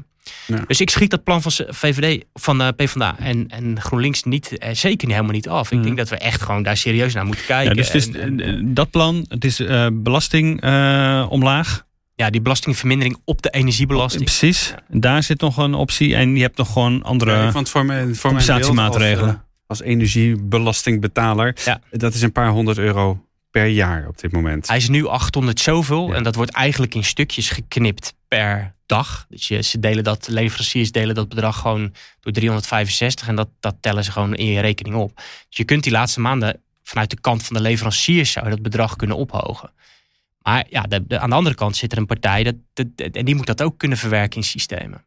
Ja. Dus ik schiet dat plan van VVD, van uh, PvdA en, en GroenLinks niet, uh, zeker helemaal niet af. Ik mm. denk dat we echt gewoon daar serieus naar moeten kijken. Ja, dus, en, en, dat plan, het is uh, belasting omlaag. Ja, die belastingvermindering op de energiebelasting. Precies, ja. daar zit nog een optie. En je hebt nog gewoon andere ja, want voor mijn, voor compensatiemaatregelen. Als, als energiebelastingbetaler, ja. dat is een paar honderd euro per jaar op dit moment. Hij is nu 800 zoveel ja. en dat wordt eigenlijk in stukjes geknipt per dag. Dus je, ze delen dat, leveranciers delen dat bedrag gewoon door 365 en dat, dat tellen ze gewoon in je rekening op. Dus je kunt die laatste maanden vanuit de kant van de leveranciers zou je dat bedrag kunnen ophogen. Maar ja, de, aan de andere kant zit er een partij dat, en die moet dat ook kunnen verwerken in systemen.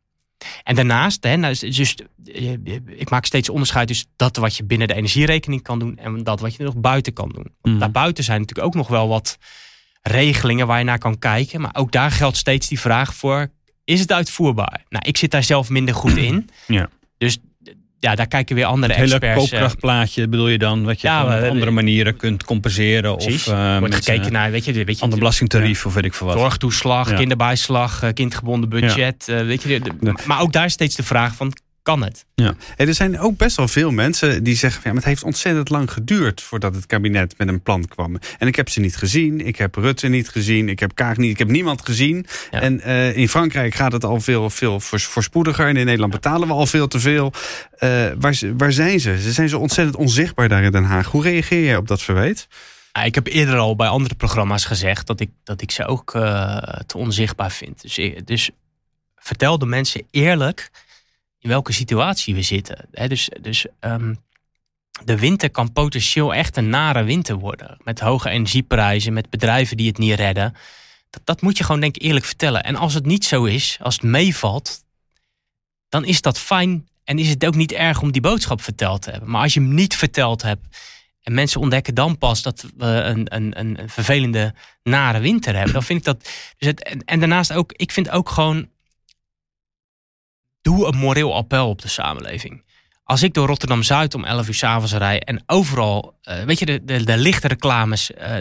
En daarnaast, hè, nou, dus, eh, ik maak steeds onderscheid tussen dat wat je binnen de energierekening kan doen en dat wat je nog buiten kan doen. Mm. Daarbuiten zijn natuurlijk ook nog wel wat regelingen waar je naar kan kijken. Maar ook daar geldt steeds die vraag voor: is het uitvoerbaar? Nou, ik zit daar zelf minder goed *clears throat* in. Ja. Dus ja, daar kijken weer andere het experts. hele koopkrachtplaatje bedoel je dan? Wat je ja, op andere manieren kunt compenseren? Precies. Of uh, wordt gekeken naar, weet je, weet je ander belastingtarief of weet ik veel wat. Zorgtoeslag, kinderbijslag, eh, kindgebonden budget. Weet je, maar ook daar steeds de vraag van, kan het. Ja. er zijn ook best wel veel mensen die zeggen: ja, maar het heeft ontzettend lang geduurd voordat het kabinet met een plan kwam. En ik heb ze niet gezien, ik heb Rutte niet gezien, ik heb Kaag niet, ik heb niemand gezien. En uh, in Frankrijk gaat het al veel, veel voorspoediger. En in Nederland betalen we al veel te veel. Uh, waar, waar zijn ze? Ze zijn zo ontzettend onzichtbaar daar in Den Haag. Hoe reageer jij op dat verwijt? ik heb eerder al bij andere programma's gezegd dat ik, dat ik ze ook uh, te onzichtbaar vind. Dus, dus vertel de mensen eerlijk in welke situatie we zitten. dus dus um, de winter kan potentieel echt een nare winter worden. Met hoge energieprijzen, met bedrijven die het niet redden. Dat, dat moet je gewoon denk ik eerlijk vertellen. En als het niet zo is, als het meevalt, dan is dat fijn. En is het ook niet erg om die boodschap verteld te hebben. Maar als je hem niet verteld hebt en mensen ontdekken dan pas dat we een, een, een vervelende, nare winter hebben, dan vind ik dat. Dus het, en, en daarnaast ook, ik vind ook gewoon doe een moreel appel op de samenleving. Als ik door Rotterdam Zuid om 11 uur s'avonds rij en overal, uh, weet je, de, de, de lichte reclames uh,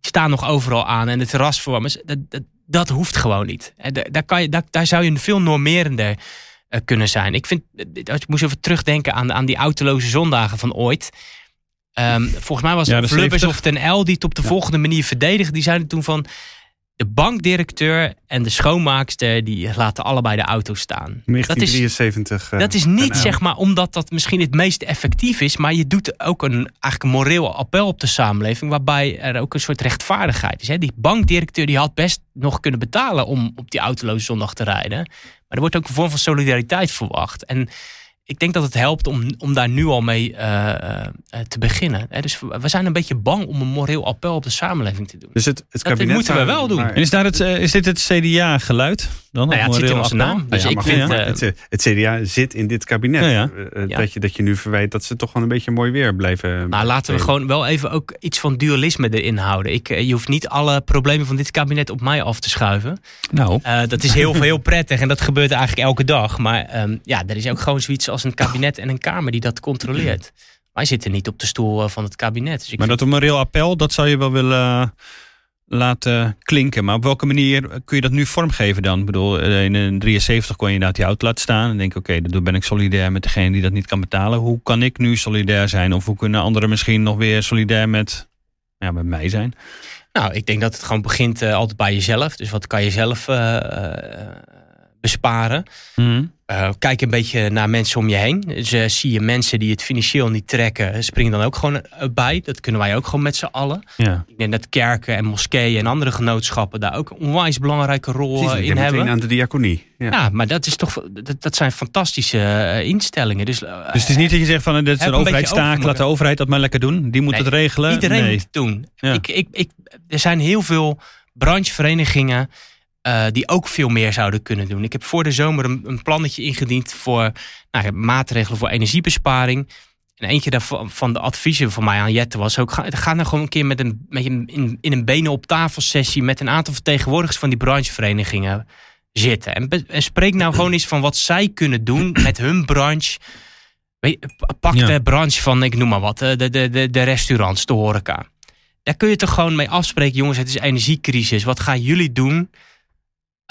staan nog overal aan en de terrasverwarmers, dat, dat, dat hoeft gewoon niet. Daar, kan je, daar, daar zou je veel normerender kunnen zijn. Ik vind, ik moest even terugdenken aan, aan die autoloze zondagen van ooit. Um, volgens mij was het Flubbers of Ten L die het op de volgende manier verdedigde. Die zeiden toen van de bankdirecteur en de schoonmaakster die laten allebei de auto staan. 1973. Dat is, dat is niet zeg maar omdat dat misschien het meest effectief is, maar je doet ook een, eigenlijk een moreel appel op de samenleving, waarbij er ook een soort rechtvaardigheid is. Hè? Die bankdirecteur die had best nog kunnen betalen om op die autoloze zondag te rijden. Maar er wordt ook een vorm van solidariteit verwacht. En ik denk dat het helpt om, om daar nu al mee uh, te beginnen. Dus we zijn een beetje bang om een moreel appel op de samenleving te doen. Dus het, het kabinet dat moeten we wel doen. En is, daar het, is dit het CDA-geluid? Dan nou ja, het zit in onze naam. Dus ik vind, het, het, CDA zit in dit kabinet. Dat, je, dat je nu verwijt dat ze toch gewoon een beetje mooi weer blijven. Maar laten we gewoon wel even ook iets van dualisme erin houden. Ik, je hoeft niet alle problemen van dit kabinet op mij af te schuiven. Nou. Uh, dat is heel, *laughs* heel prettig en dat gebeurt eigenlijk elke dag. Maar um, ja, er is ook gewoon zoiets als als een kabinet en een Kamer die dat controleert. *clears throat* Wij zitten niet op de stoel eh, van het kabinet. Dus ik maar dat een moreel appel, dat zou je wel willen eh, laten klinken. Maar op welke manier kun je dat nu vormgeven dan? Ik bedoel, eh, in een 73 kon je inderdaad die auto laten staan. En denk oké, okay, dan ben ik solidair met degene die dat niet kan betalen. Hoe kan ik nu solidair zijn? Of hoe kunnen anderen misschien nog weer solidair met, ja, met mij zijn? Nou, ik denk dat het gewoon begint altijd bij jezelf. Dus wat kan je zelf besparen? Mm uh, kijk een beetje naar mensen om je heen. Dus uh, zie je mensen die het financieel niet trekken, springen dan ook gewoon eh, bij. Dat kunnen wij ook gewoon met z'n allen. Ja. Ik denk dat kerken en moskeeën en andere genootschappen daar ook een onwijs belangrijke rol Precies, in hebben. aan de diaconie. Ja. ja, maar dat, is toch, dat, dat zijn fantastische instellingen. Dus, dus het is niet dat je zegt van dit is een overheidstaak, laat de overheid dat maar lekker doen. Die moet het regelen. Iedereen nee. moet het doen. Ik, ik, ik, er zijn heel veel brancheverenigingen uh, die ook veel meer zouden kunnen doen. Ik heb voor de zomer een, een plannetje ingediend voor nou, maatregelen voor energiebesparing. En eentje daarvan van de adviezen van mij aan Jette was ook: ga, ga nou gewoon een keer met een, met een, in, in een benen op tafel sessie met een aantal vertegenwoordigers van die brancheverenigingen zitten. En, en spreek nou gewoon eens van wat zij kunnen doen *clears throat* met hun branche. Pak de branche van, ik noem maar wat, de, de, de, de restaurants, de horeca. Daar kun je toch gewoon mee afspreken, jongens, het is energiecrisis. Wat gaan jullie doen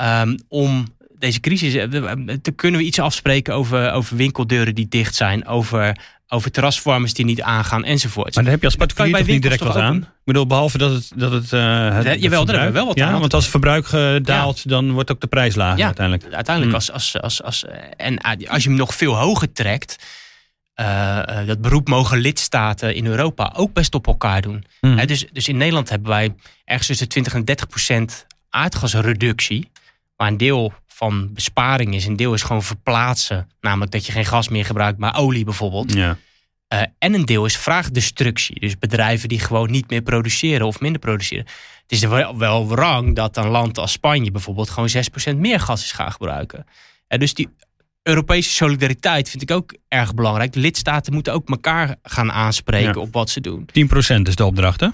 Um, om deze crisis. Eh, te kunnen we iets afspreken over, over winkeldeuren die dicht zijn, over, over terrasvormers die niet aangaan enzovoort. Maar daar heb je als particulier toch niet direct wat aan? Ik bedoel, behalve dat het. Dat het, uh, het, het jawel, daar hebben we wel wat ja, aan. Want als het verbruik uh, daalt, dan wordt ook de prijs lager ja, uiteindelijk. Uiteindelijk, mm. als, als, als, als, en als je hem nog veel hoger trekt. Uh, dat beroep mogen lidstaten in Europa ook best op elkaar doen. Mm. dus, dus in Nederland hebben wij ergens tussen 20 en 30 procent aardgasreductie. Maar een deel van besparing is, een deel is gewoon verplaatsen. Namelijk dat je geen gas meer gebruikt, maar olie bijvoorbeeld. Ja. Uh, en een deel is vraagdestructie. Dus bedrijven die gewoon niet meer produceren of minder produceren. Het is wel, wel wrang dat een land als Spanje bijvoorbeeld gewoon 6% meer gas is gaan gebruiken. En dus die Europese solidariteit vind ik ook erg belangrijk. De lidstaten moeten ook elkaar gaan aanspreken op wat ze doen. 10% is de opdracht, hè?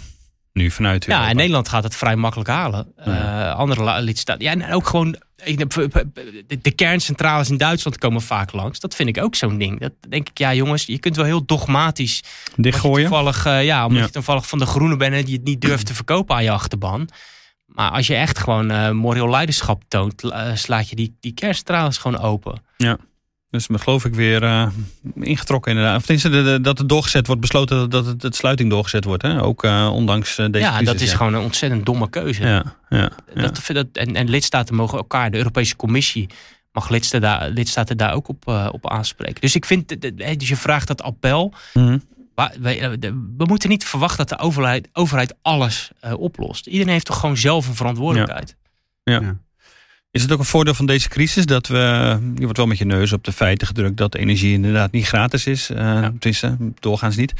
Nu vanuit Ja, in Nederland gaat het vrij makkelijk halen. Uh, andere lidstaten. Ja, en ook gewoon de kerncentrales in Duitsland komen vaak langs. Dat vind ik ook zo'n ding. Dat denk ik, ja jongens, je kunt wel heel dogmatisch dichtgooien. Toevallig, uh, ja, omdat je toevallig van de groene bent en die het niet durft te verkopen aan je achterban. Maar als je echt gewoon uh, moreel leiderschap toont, slaat je die, die kerncentrales gewoon open. Ja. Dus me geloof ik weer uh, ingetrokken inderdaad. Of tenminste dat het doorgezet wordt, besloten dat het, het sluiting doorgezet wordt. Hè? Ook uh, ondanks uh, deze Ja, dat is gewoon een ontzettend domme keuze. Ja, ja, dat, dat, en, en lidstaten mogen elkaar, de Europese Commissie mag lidstaten daar, lidstaten daar ook op, op aanspreken. Dus ik vind, dus je vraagt dat appel. Mm we, we, moeten niet verwachten dat de overheid, overheid alles oplost. Iedereen heeft toch gewoon zelf een verantwoordelijkheid. ja. Is het ook een voordeel van deze crisis dat we, je wordt wel met je neus op de feiten gedrukt dat energie inderdaad niet gratis is, uh, ja. tenminste doorgaans niet.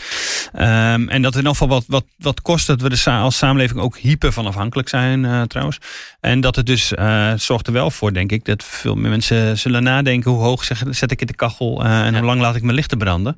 Um, en dat in ieder geval wat, wat, wat kost dat we de als samenleving ook hyper van afhankelijk zijn uh, trouwens. En dat het dus uh, zorgt er wel voor, denk ik, dat veel meer mensen zullen nadenken hoe hoog zeg, zet ik in de kachel en ja. hoe lang laat ik mijn lichten branden.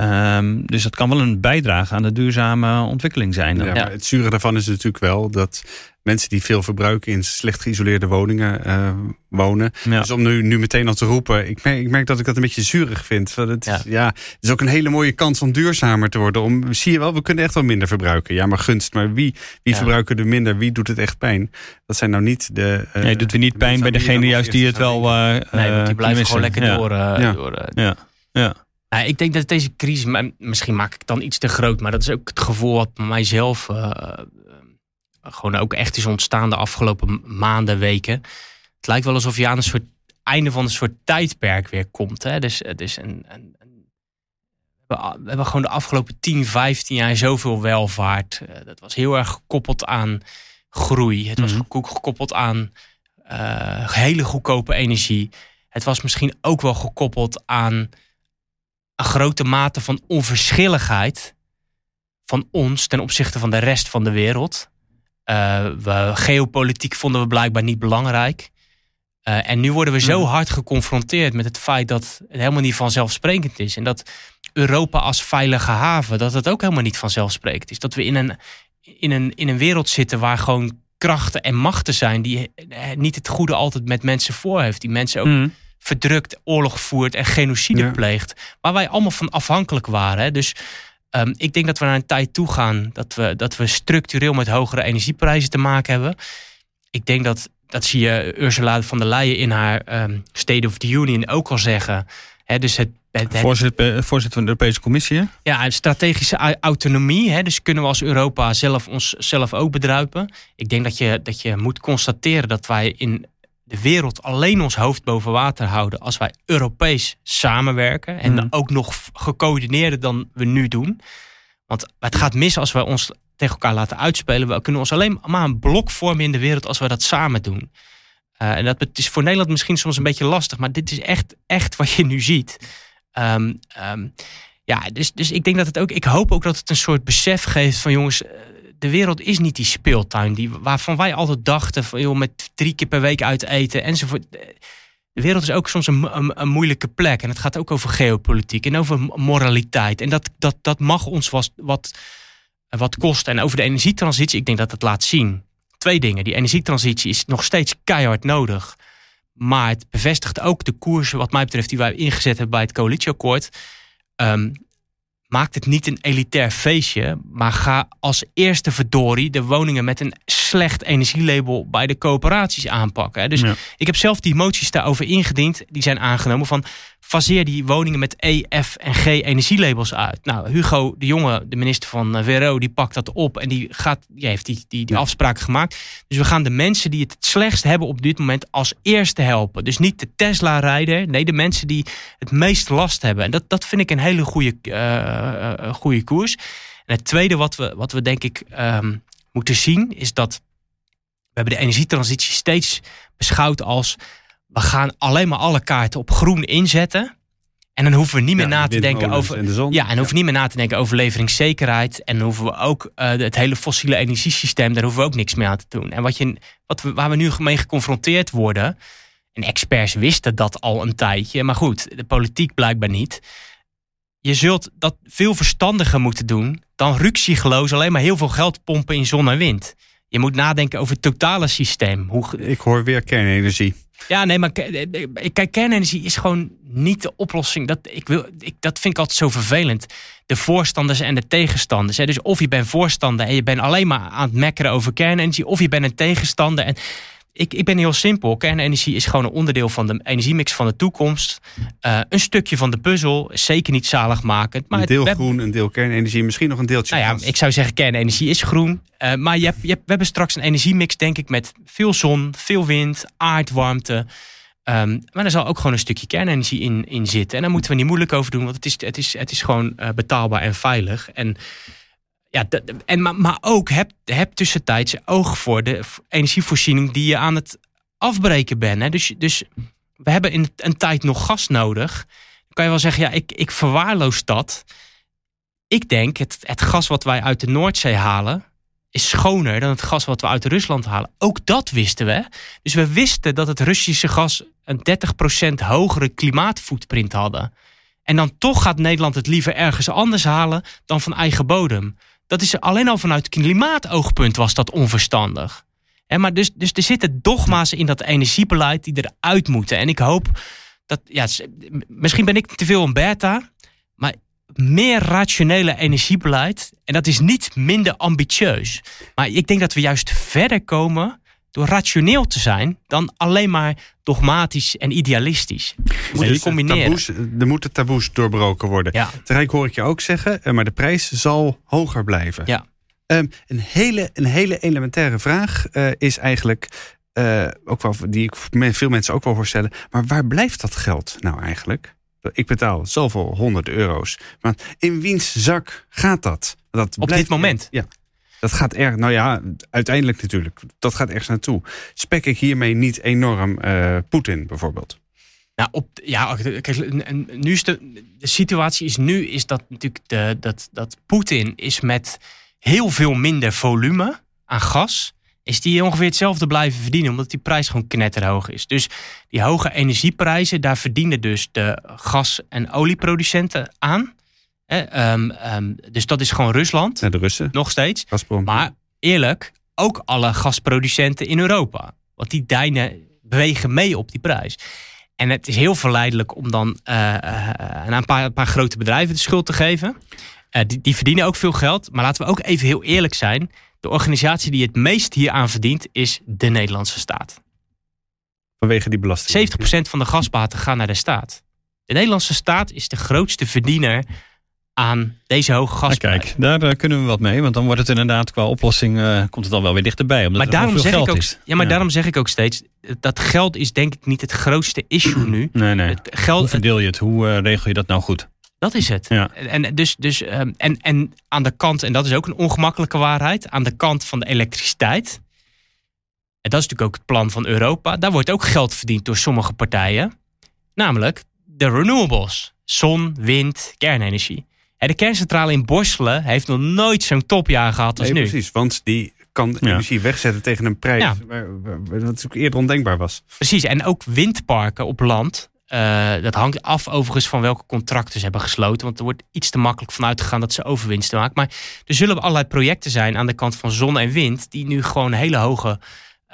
Um, dus dat kan wel een bijdrage aan de duurzame ontwikkeling zijn. Ja, maar het zure daarvan is natuurlijk wel dat mensen die veel verbruiken in slecht geïsoleerde woningen uh, wonen. Ja. Dus om nu, nu meteen al te roepen, ik merk, ik merk dat ik dat een beetje zurig vind. Want het, ja. ja. het is ook een hele mooie kans om duurzamer te worden. Om, zie je wel, we kunnen echt wel minder verbruiken. Ja, maar gunst. Maar wie, wie ja. verbruiken er minder? Wie doet het echt pijn? Dat zijn nou niet de. Uh, nee, doet weer niet pijn bij degene juist die het wel. Uh, nee, die blijven gewoon lekker door. door ja. ja. Ja, ik denk dat deze crisis, misschien maak ik dan iets te groot, maar dat is ook het gevoel wat mijzelf uh, gewoon ook echt is ontstaan de afgelopen maanden, weken. Het lijkt wel alsof je aan een soort einde van een soort tijdperk weer komt. Hè? Dus, dus een, een, een, we hebben gewoon de afgelopen 10, 15 jaar zoveel welvaart. Uh, dat was heel erg gekoppeld aan groei. Het was mm -hmm. gekoppeld aan uh, hele goedkope energie. Het was misschien ook wel gekoppeld aan een grote mate van onverschilligheid van ons ten opzichte van de rest van de wereld. Uh, we, geopolitiek vonden we blijkbaar niet belangrijk. Uh, en nu worden we zo Hmm. hard geconfronteerd met het feit dat het helemaal niet vanzelfsprekend is. En dat Europa als veilige haven, dat het ook helemaal niet vanzelfsprekend is. Dat we in een, in een, in een wereld zitten waar gewoon krachten en machten zijn die eh, niet het goede altijd met mensen voor heeft. Die mensen ook Mm. verdrukt, oorlog voert en genocide Ja. pleegt. Waar wij allemaal van afhankelijk waren. Hè. Dus um, ik denk dat we naar een tijd toe gaan dat we, dat we structureel met hogere energieprijzen te maken hebben. Ik denk dat, dat zie je Ursula van der Leyen in haar um, State of the Union ook al zeggen. Dus het, het, het Voorzitter, voorzitter van de Europese Commissie. Hè? ja, strategische au- autonomie. Dus kunnen we als Europa zelf onszelf ook bedruipen. Ik denk dat je, dat je moet constateren dat wij in de wereld alleen ons hoofd boven water houden als wij Europees samenwerken. En dan ook nog gecoördineerder dan we nu doen. Want het gaat mis als wij ons tegen elkaar laten uitspelen. We kunnen ons alleen maar een blok vormen in de wereld als we dat samen doen. Uh, en dat het is voor Nederland misschien soms een beetje lastig, maar dit is echt, echt wat je nu ziet. Um, um, ja, dus, dus ik denk dat het ook. Ik hoop ook dat het een soort besef geeft van jongens. De wereld is niet die speeltuin die, waarvan wij altijd dachten van joh, met drie keer per week uit eten enzovoort. De wereld is ook soms een, een, moeilijke plek. En het gaat ook over geopolitiek en over moraliteit. En dat, dat, dat mag ons wat, wat, kosten. En over de energietransitie, ik denk dat het laat zien. Twee dingen. Die energietransitie is nog steeds keihard nodig. Maar het bevestigt ook de koers, wat mij betreft, die wij ingezet hebben bij het coalitieakkoord. Um, maakt het niet een elitair feestje, maar ga als eerste verdorie de woningen met een slecht energielabel bij de coöperaties aanpakken. hè. Dus Ja. ik heb zelf die moties daarover ingediend, die zijn aangenomen van faseer die woningen met E, F en G energielabels uit. Nou, Hugo de Jonge, de minister van eh, WRO, die pakt dat op en die, gaat, die heeft die, die, die Ja. afspraken gemaakt. Dus we gaan de mensen die het het slechtst hebben op dit moment als eerste helpen. Dus niet de Tesla-rijder, nee, de mensen die het meest last hebben. En dat, dat vind ik een hele goede, eh, eh, goede koers. En het tweede wat we, wat we denk ik ehm, moeten zien, is dat we hebben de energietransitie steeds beschouwd als we gaan alleen maar alle kaarten op groen inzetten. En dan hoeven we niet meer na te denken over. De. Ja, en hoeven we niet meer na te denken over leveringszekerheid. En dan hoeven we ook uh, het hele fossiele energiesysteem, daar hoeven we ook niks meer aan te doen. En wat je, wat we, waar we nu mee geconfronteerd worden. En experts wisten dat al een tijdje. Maar goed, de politiek blijkbaar niet. Je zult dat veel verstandiger moeten doen dan ruksigloos alleen maar heel veel geld pompen in zon en wind. Je moet nadenken over het totale systeem. Hoe... Ik hoor weer kernenergie. Ja, nee, maar kijk, kernenergie is gewoon niet de oplossing. Dat, ik wil, ik, dat vind ik altijd zo vervelend. De voorstanders en de tegenstanders. Hè. Dus of je bent voorstander en je bent alleen maar aan het mekkeren over kernenergie, of je bent een tegenstander. En ik, ik ben heel simpel. Kernenergie is gewoon een onderdeel van de energiemix van de toekomst. Uh, een stukje van de puzzel. Zeker niet zaligmakend. Maar een deel groen, een deel kernenergie. Misschien nog een deeltje nou ja, Ik zou zeggen kernenergie is groen. Uh, maar je hebt, je hebt, we hebben straks een energiemix denk ik met veel zon, veel wind, aardwarmte. Um, maar er zal ook gewoon een stukje kernenergie in, in zitten. En daar moeten we niet moeilijk over doen. Want het is, het is, het is gewoon uh, betaalbaar en veilig. En ja, en, maar, maar ook heb, heb tussentijds oog voor de energievoorziening die je aan het afbreken bent. Hè? Dus, dus we hebben in een tijd nog gas nodig. Dan kan je wel zeggen, ja, ik, ik verwaarloos dat. Ik denk, het, het gas wat wij uit de Noordzee halen, is schoner dan het gas wat we uit Rusland halen. Ook dat wisten we. Dus we wisten dat het Russische gas een 30% hogere klimaatvoetprint hadden. En dan toch gaat Nederland het liever ergens anders halen dan van eigen bodem. Dat is alleen al vanuit klimaatoogpunt was dat onverstandig. En maar dus, dus er zitten dogma's in dat energiebeleid die eruit moeten. En ik hoop dat, ja, misschien ben ik te veel een beta, maar meer rationele energiebeleid. En dat is niet minder ambitieus. Maar ik denk dat we juist verder komen door rationeel te zijn dan alleen maar dogmatisch en idealistisch. Moet je combineren. Taboes, er moeten taboes doorbroken worden. Ja. Hoor ik je ook zeggen, eh, maar de prijs zal hoger blijven. Ja. Um, een, hele, een hele elementaire vraag uh, is eigenlijk, uh, ook wel, die ik veel mensen ook wel voorstellen, maar waar blijft dat geld nou eigenlijk? Ik betaal zoveel honderd euro's. Maar in wiens zak gaat dat? dat Op dit moment? Ja. Dat gaat er, nou ja, uiteindelijk natuurlijk. Dat gaat ergens naartoe. Spek ik hiermee niet enorm uh, Poetin bijvoorbeeld? Nou, op, ja, kijk, nu is de, de situatie is nu is dat natuurlijk de, dat, dat Poetin is met heel veel minder volume aan gas, is die ongeveer hetzelfde blijven verdienen, omdat die prijs gewoon knetterhoog is. Dus die hoge energieprijzen, daar verdienen dus de gas- en olieproducenten aan. Ehm, ehm, dus dat is gewoon Rusland. Ja, de Russen. Nog steeds. Gazprom. Maar eerlijk, ook alle gasproducenten in Europa. Want die dijnen bewegen mee op die prijs. En het is heel verleidelijk om dan uh, uh, een, paar, een paar grote bedrijven de schuld te geven. Uh, die, die verdienen ook veel geld. Maar laten we ook even heel eerlijk zijn. De organisatie die het meest hieraan verdient is de Nederlandse staat. Vanwege die belasting. 70% van de gasbaten gaan naar de staat. De Nederlandse staat is de grootste verdiener aan deze hoge gasprijs. kijk, daar uh, kunnen we wat mee. Want dan wordt het inderdaad qua oplossing uh, komt het dan wel weer dichterbij. Omdat maar daarom zeg ik ook, is. Ja, maar daarom zeg ik ook steeds. Dat geld is denk ik niet het grootste issue nu. Nee, nee. Het geld, hoe verdeel je het? Hoe uh, regel je dat nou goed? Dat is het. Ja. En, dus, dus, um, en, en aan de kant, en dat is ook een ongemakkelijke waarheid, aan de kant van de elektriciteit. En dat is natuurlijk ook het plan van Europa. Daar wordt ook geld verdiend door sommige partijen. Namelijk de renewables. Zon, wind, kernenergie. De kerncentrale in Borselen heeft nog nooit zo'n topjaar gehad als nee, nu. Precies, want die kan energie wegzetten tegen een prijs ja. waar, waar, wat natuurlijk eerder ondenkbaar was. Precies, en ook windparken op land. Uh, dat hangt af overigens van welke contracten ze hebben gesloten. Want er wordt iets te makkelijk vanuit gegaan dat ze overwinsten maken. Maar er zullen allerlei projecten zijn aan de kant van zon en wind... die nu gewoon een hele hoge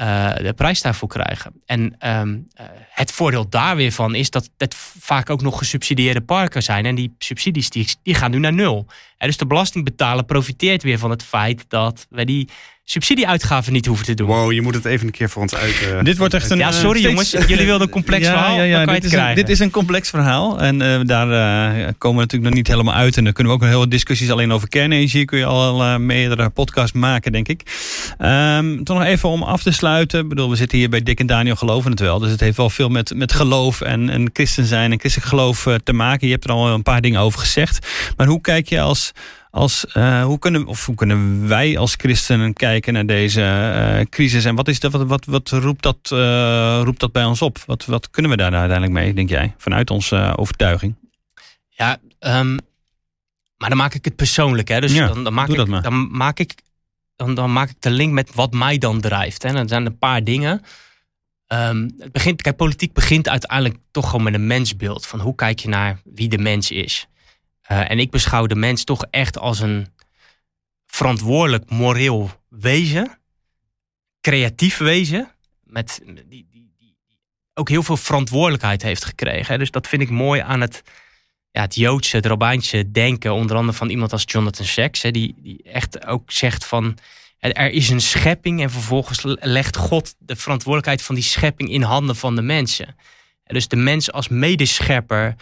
uh, de prijs daarvoor krijgen. En um, uh, het voordeel daar weer van is dat het vaak ook nog gesubsidieerde parken zijn. En die subsidies die, die gaan nu naar nul. En dus de belastingbetaler profiteert weer van het feit dat wij die subsidieuitgaven niet hoeven te doen. Wow, je moet het even een keer voor ons uit. Uh, dit wordt echt een. Ja, sorry jongens, jullie wilden een complex ja, verhaal. Ja, ja, dit, is een, dit is een complex verhaal. En uh, daar uh, komen we natuurlijk nog niet helemaal uit. En dan kunnen we ook een hele discussies alleen over kernenergie. Kun je al meerdere podcasts maken, denk ik. Um, toch nog even om af te sluiten. Ik bedoel, we zitten hier bij Dick en Daniel geloven het wel. Dus het heeft wel veel met, met geloof en, en christen zijn en christelijk geloof te maken. Je hebt er al een paar dingen over gezegd. Maar hoe kijk je als als, uh, hoe, kunnen, of hoe kunnen wij als christenen kijken naar deze uh, crisis? En wat, is dat, wat, wat, wat roept, dat, uh, roept dat bij ons op? Wat, wat kunnen we daar uiteindelijk mee, denk jij, vanuit onze overtuiging? Ja, um, maar dan maak ik het persoonlijk. Hè? Dus Ja, dan, dan, maak ik, dan maak ik dan, dan maak ik de link met wat mij dan drijft. Hè? Dan zijn er een paar dingen. Ehm, het begint, kijk, politiek begint uiteindelijk toch gewoon met een mensbeeld. Van hoe kijk je naar wie de mens is. Eh, en ik beschouw de mens toch echt als een verantwoordelijk moreel wezen. Creatief wezen. Met, die, die, die, ook heel veel verantwoordelijkheid heeft gekregen. Hè? Dus dat vind ik mooi aan het, ja, het Joodse, het Robijnse denken. Onder andere van iemand als Jonathan Sacks. Hè? Die, die echt ook zegt van... Er is een schepping en vervolgens legt God de verantwoordelijkheid van die schepping in handen van de mensen. En dus de mens als medeschepper,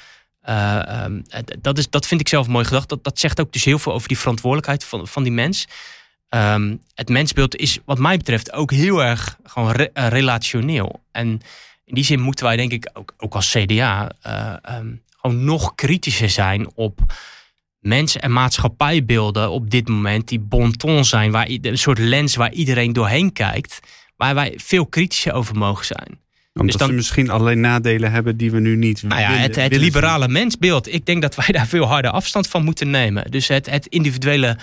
uh, um, dat, is, dat vind ik zelf mooi gedacht. Dat, dat zegt ook dus heel veel over die verantwoordelijkheid van, van die mens. Um, het mensbeeld is wat mij betreft ook heel erg gewoon re, uh, relationeel. En in die zin moeten wij denk ik ook, ook als CDA uh, um, gewoon nog kritischer zijn op mensen en maatschappijbeelden op dit moment die bonton zijn, waar een soort lens waar iedereen doorheen kijkt, waar wij veel kritischer over mogen zijn. Omdat dus dan, ze misschien allerlei nadelen hebben die we nu niet nou ja, willen, het, het liberale zien. mensbeeld. Ik denk dat wij daar veel harder afstand van moeten nemen. Dus het, het individuele,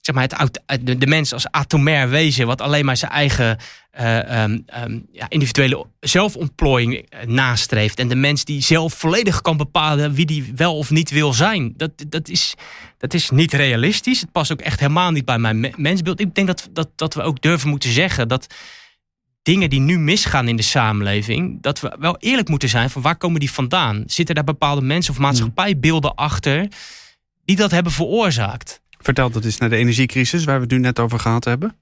zeg maar, het, de, de mens als atomair wezen, wat alleen maar zijn eigen uh, um, um, ja, individuele zelfontplooiing nastreeft. En de mens die zelf volledig kan bepalen wie die wel of niet wil zijn. Dat, dat, is, dat is niet realistisch. Het past ook echt helemaal niet bij mijn mensbeeld. Ik denk dat, dat, dat we ook durven moeten zeggen dat dingen die nu misgaan in de samenleving, dat we wel eerlijk moeten zijn van waar komen die vandaan? Zitten daar bepaalde mensen of maatschappijbeelden achter die dat hebben veroorzaakt? Vertel dat eens naar de energiecrisis waar we het nu net over gehad hebben.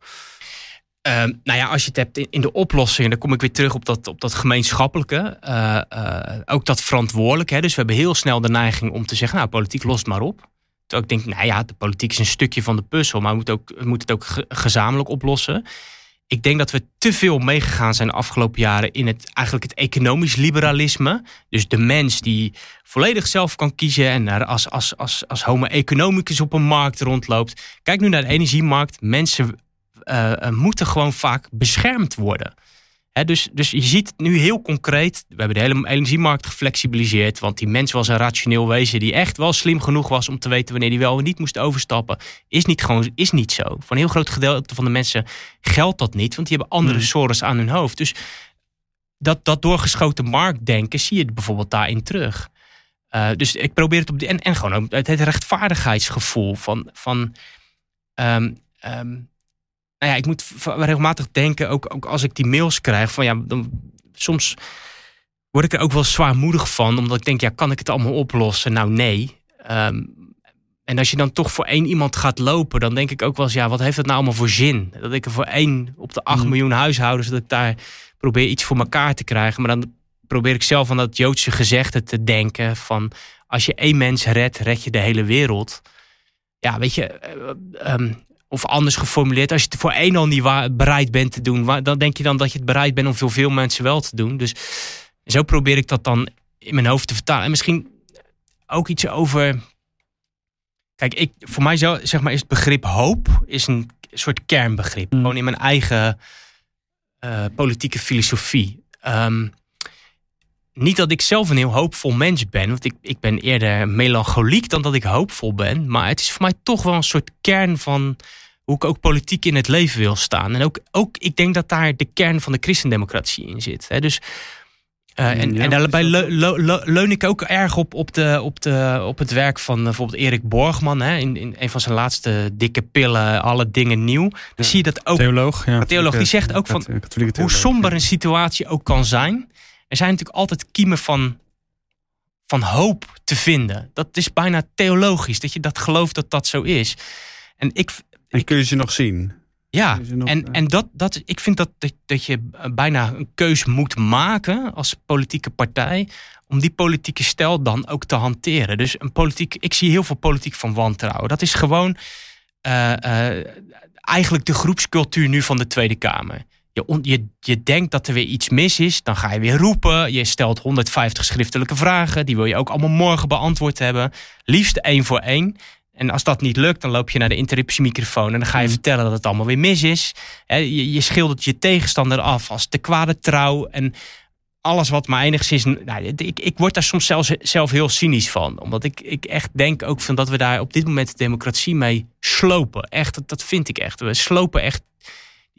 Uh, nou ja, als je het hebt in, de oplossingen, dan kom ik weer terug op dat, op dat gemeenschappelijke. Uh, uh, ook dat verantwoordelijke. Hè. Dus we hebben heel snel de neiging om te zeggen, nou, politiek lost maar op. Terwijl ik denk, nou ja, de politiek is een stukje van de puzzel, maar we moeten, ook, we moeten het ook ge gezamenlijk oplossen. Ik denk dat we te veel meegegaan zijn de afgelopen jaren in het, eigenlijk het economisch liberalisme. Dus de mens die volledig zelf kan kiezen en als, als, als, als homo economicus op een markt rondloopt. Kijk nu naar de energiemarkt. Mensen uh, moeten gewoon vaak beschermd worden. He, dus, dus je ziet nu heel concreet, we hebben de hele energiemarkt geflexibiliseerd, want die mens was een rationeel wezen die echt wel slim genoeg was om te weten wanneer hij wel of niet moest overstappen. Is niet gewoon, is niet zo. Voor een heel groot gedeelte van de mensen geldt dat niet, want die hebben andere sores aan hun hoofd. Dus dat, dat doorgeschoten marktdenken zie je bijvoorbeeld daarin terug. Uh, dus ik probeer het op die, en, en gewoon ook het, het rechtvaardigheidsgevoel van, van um, um, nou ja, ik moet regelmatig denken, ook, ook als ik die mails krijg, van ja, dan, soms word ik er ook wel zwaarmoedig van, omdat ik denk, ja, kan ik het allemaal oplossen? Nou, nee. Um, en als je dan toch voor één iemand gaat lopen, dan denk ik ook wel eens, ja, wat heeft dat nou allemaal voor zin? Dat ik er voor één op de acht Mm. miljoen huishoudens, dat ik daar probeer iets voor elkaar te krijgen. Maar dan probeer ik zelf aan dat Joodse gezegde te denken van, als je één mens redt, red je de hele wereld. Ja, weet je, um, of anders geformuleerd, als je het voor één al niet bereid bent te doen, dan denk je dan dat je het bereid bent om voor veel mensen wel te doen. Dus zo probeer ik dat dan in mijn hoofd te vertalen. En misschien ook iets over. Kijk, ik, voor mij zo, zeg maar, is het begrip hoop is een soort kernbegrip. Mm. Gewoon in mijn eigen uh, politieke filosofie. Um, niet dat ik zelf een heel hoopvol mens ben, want ik, ik ben eerder melancholiek dan dat ik hoopvol ben. Maar het is voor mij toch wel een soort kern van hoe ik ook politiek in het leven wil staan. En ook, ook ik denk dat daar de kern van de christendemocratie in zit. Hè. Dus, uh, en, ja, en daarbij le, le, le, leun ik ook erg op, op, de, op, de, op het werk van bijvoorbeeld Erik Borgman. Hè, in, in een van zijn laatste dikke pillen, alle dingen nieuw. Dan ja. zie je dat ook. Theoloog, ja. Theoloog, die zegt ook van hoe somber een situatie ook kan zijn. Er zijn natuurlijk altijd kiemen van, van hoop te vinden. Dat is bijna theologisch, dat je dat gelooft dat dat zo is. En, ik, en kun je ze nog zien? Ja, nog, en, en dat, dat, ik vind dat, dat, dat je bijna een keus moet maken als politieke partij. om die politieke stijl dan ook te hanteren. Dus een politiek, ik zie heel veel politiek van wantrouwen. Dat is gewoon uh, uh, eigenlijk de groepscultuur nu van de Tweede Kamer. Je, je, je denkt dat er weer iets mis is, dan ga je weer roepen. Je stelt 150 schriftelijke vragen, die wil je ook allemaal morgen beantwoord hebben. Liefst één voor één. En als dat niet lukt, dan loop je naar de interruptiemicrofoon en dan ga je mm. vertellen dat het allemaal weer mis is. Je, je schildert je tegenstander af als te kwade trouw. En alles wat maar enigszins. Nou, ik, ik word daar soms zelfs zelf heel cynisch van. Omdat ik, ik echt denk ook van dat we daar op dit moment de democratie mee slopen. Echt, dat, dat vind ik echt. We slopen echt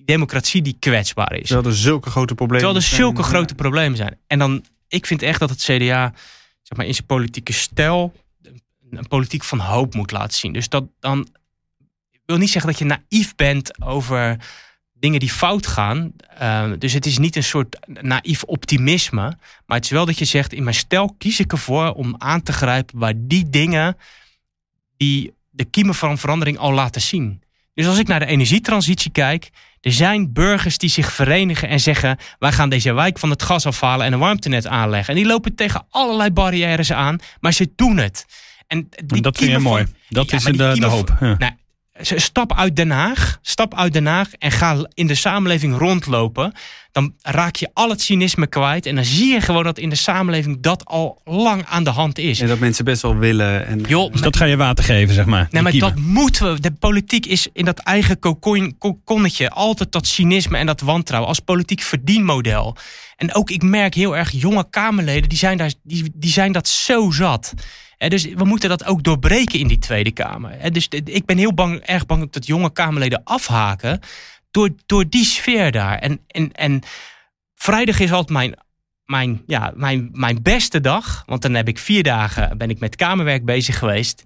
democratie die kwetsbaar is. Terwijl er zulke grote problemen Terwijl er zulke grote problemen zijn. En dan, ik vind echt dat het CDA zeg maar, in zijn politieke stijl een politiek van hoop moet laten zien. Dus dat dan. Ik wil niet zeggen dat je naïef bent over dingen die fout gaan. Uh, dus het is niet een soort naïef optimisme. Maar het is wel dat je zegt: in mijn stijl kies ik ervoor om aan te grijpen waar die dingen die de kiemen van verandering al laten zien. Dus als ik naar de energietransitie kijk, er zijn burgers die zich verenigen en zeggen: wij gaan deze wijk van het gas afhalen en een warmtenet aanleggen. En die lopen tegen allerlei barrières aan, maar ze doen het. En dat vind je mooi. Dat is de, de hoop. Ja. Nou, stap uit Den Haag. Stap uit Den Haag en ga in de samenleving rondlopen. Dan raak je al het cynisme kwijt. En dan zie je gewoon dat in de samenleving dat al lang aan de hand is. En dat mensen best wel willen. En... Jo, dus dat ga je water geven, zeg maar. Nee, maar dat moeten we. De politiek is in dat eigen kokonnetje altijd dat cynisme en dat wantrouwen als politiek verdienmodel. En ook ik merk heel erg jonge Kamerleden, die zijn, daar, die, die zijn dat zo zat dus we moeten dat ook doorbreken in die Tweede Kamer. dus ik ben heel bang, erg bang dat jonge Kamerleden afhaken door, door die sfeer daar. En, en, en vrijdag is altijd mijn, mijn, ja, mijn, mijn beste dag. Want dan heb ik vier dagen ben ik met kamerwerk bezig geweest.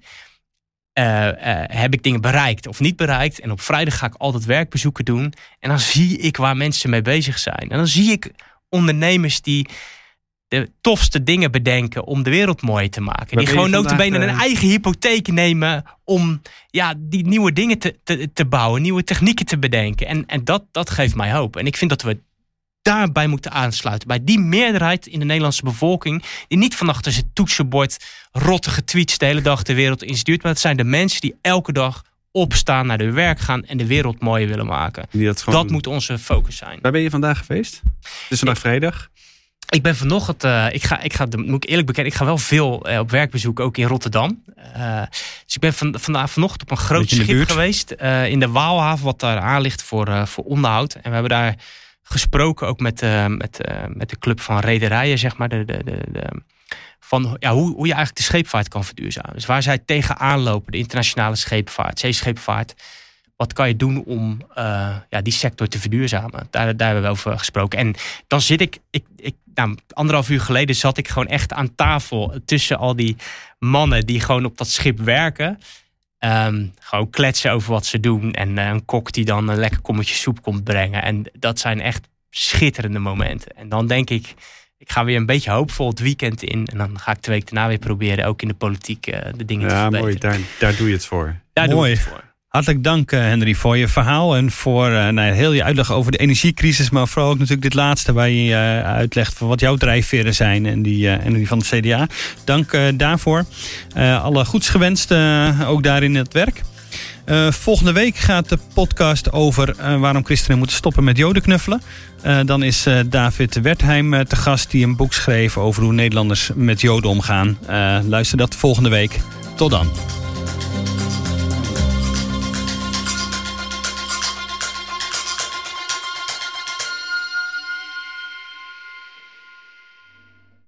Uh, uh, heb ik dingen bereikt of niet bereikt. En op vrijdag ga ik altijd werkbezoeken doen. En dan zie ik waar mensen mee bezig zijn. En dan zie ik ondernemers die de tofste dingen bedenken om de wereld mooi te maken. die gewoon notabene een eh, eigen hypotheek nemen om ja, die nieuwe dingen te, te, te bouwen, nieuwe technieken te bedenken. En, en dat, dat geeft mij hoop. En ik vind dat we daarbij moeten aansluiten. Bij die meerderheid in de Nederlandse bevolking, die niet van achter zijn toetsenbord rottige tweets de hele dag de wereld instuurt. Maar het zijn de mensen die elke dag opstaan, naar de werk gaan en de wereld mooier willen maken. Dat, dat, moet onze focus zijn. Waar ben je vandaag geweest? Het is vandaag vrijdag. Ik ben vanochtend, uh, ik ga, ik ga, moet ik eerlijk bekennen, ik ga wel veel uh, op werkbezoek, ook in Rotterdam. Uh, dus ik ben van, vandaag vanochtend op een groot schip geweest in de Waalhaven, wat daar aan ligt voor, voor onderhoud. En we hebben daar gesproken ook met, met, met de club van rederijen, zeg maar, de, de, de, de van ja, hoe, hoe je eigenlijk de scheepvaart kan verduurzamen. Dus waar zij tegenaan lopen, de internationale scheepvaart, zeescheepvaart wat kan je doen om uh, ja, die sector te verduurzamen? Daar, daar hebben we over gesproken. En dan zit ik, ik, ik nou, anderhalf uur geleden zat ik gewoon echt aan tafel tussen al die mannen die gewoon op dat schip werken. Um, gewoon kletsen over wat ze doen. En uh, een kok die dan een lekker kommetje soep komt brengen. En dat zijn echt schitterende momenten. En dan denk ik, ik ga weer een beetje hoopvol het weekend in. En dan ga ik twee weken daarna weer proberen, ook in de politiek, uh, de dingen ja, te verbeteren. Ja, mooi. Daar, daar doe je het voor. Daar mooi. doe je het voor. Hartelijk dank, uh, Henry, voor je verhaal en voor uh, nou, heel je uitleg over de energiecrisis. Maar vooral ook natuurlijk dit laatste waar je uh, uitlegt voor wat jouw drijfveren zijn en die, en die van het CDA. Dank daarvoor. alle goeds gewenst, ook daar in het werk. volgende week gaat de podcast over waarom christenen moeten stoppen met joden knuffelen. dan is David Wertheim te gast die een boek schreef over hoe Nederlanders met joden omgaan. luister dat volgende week. Tot dan.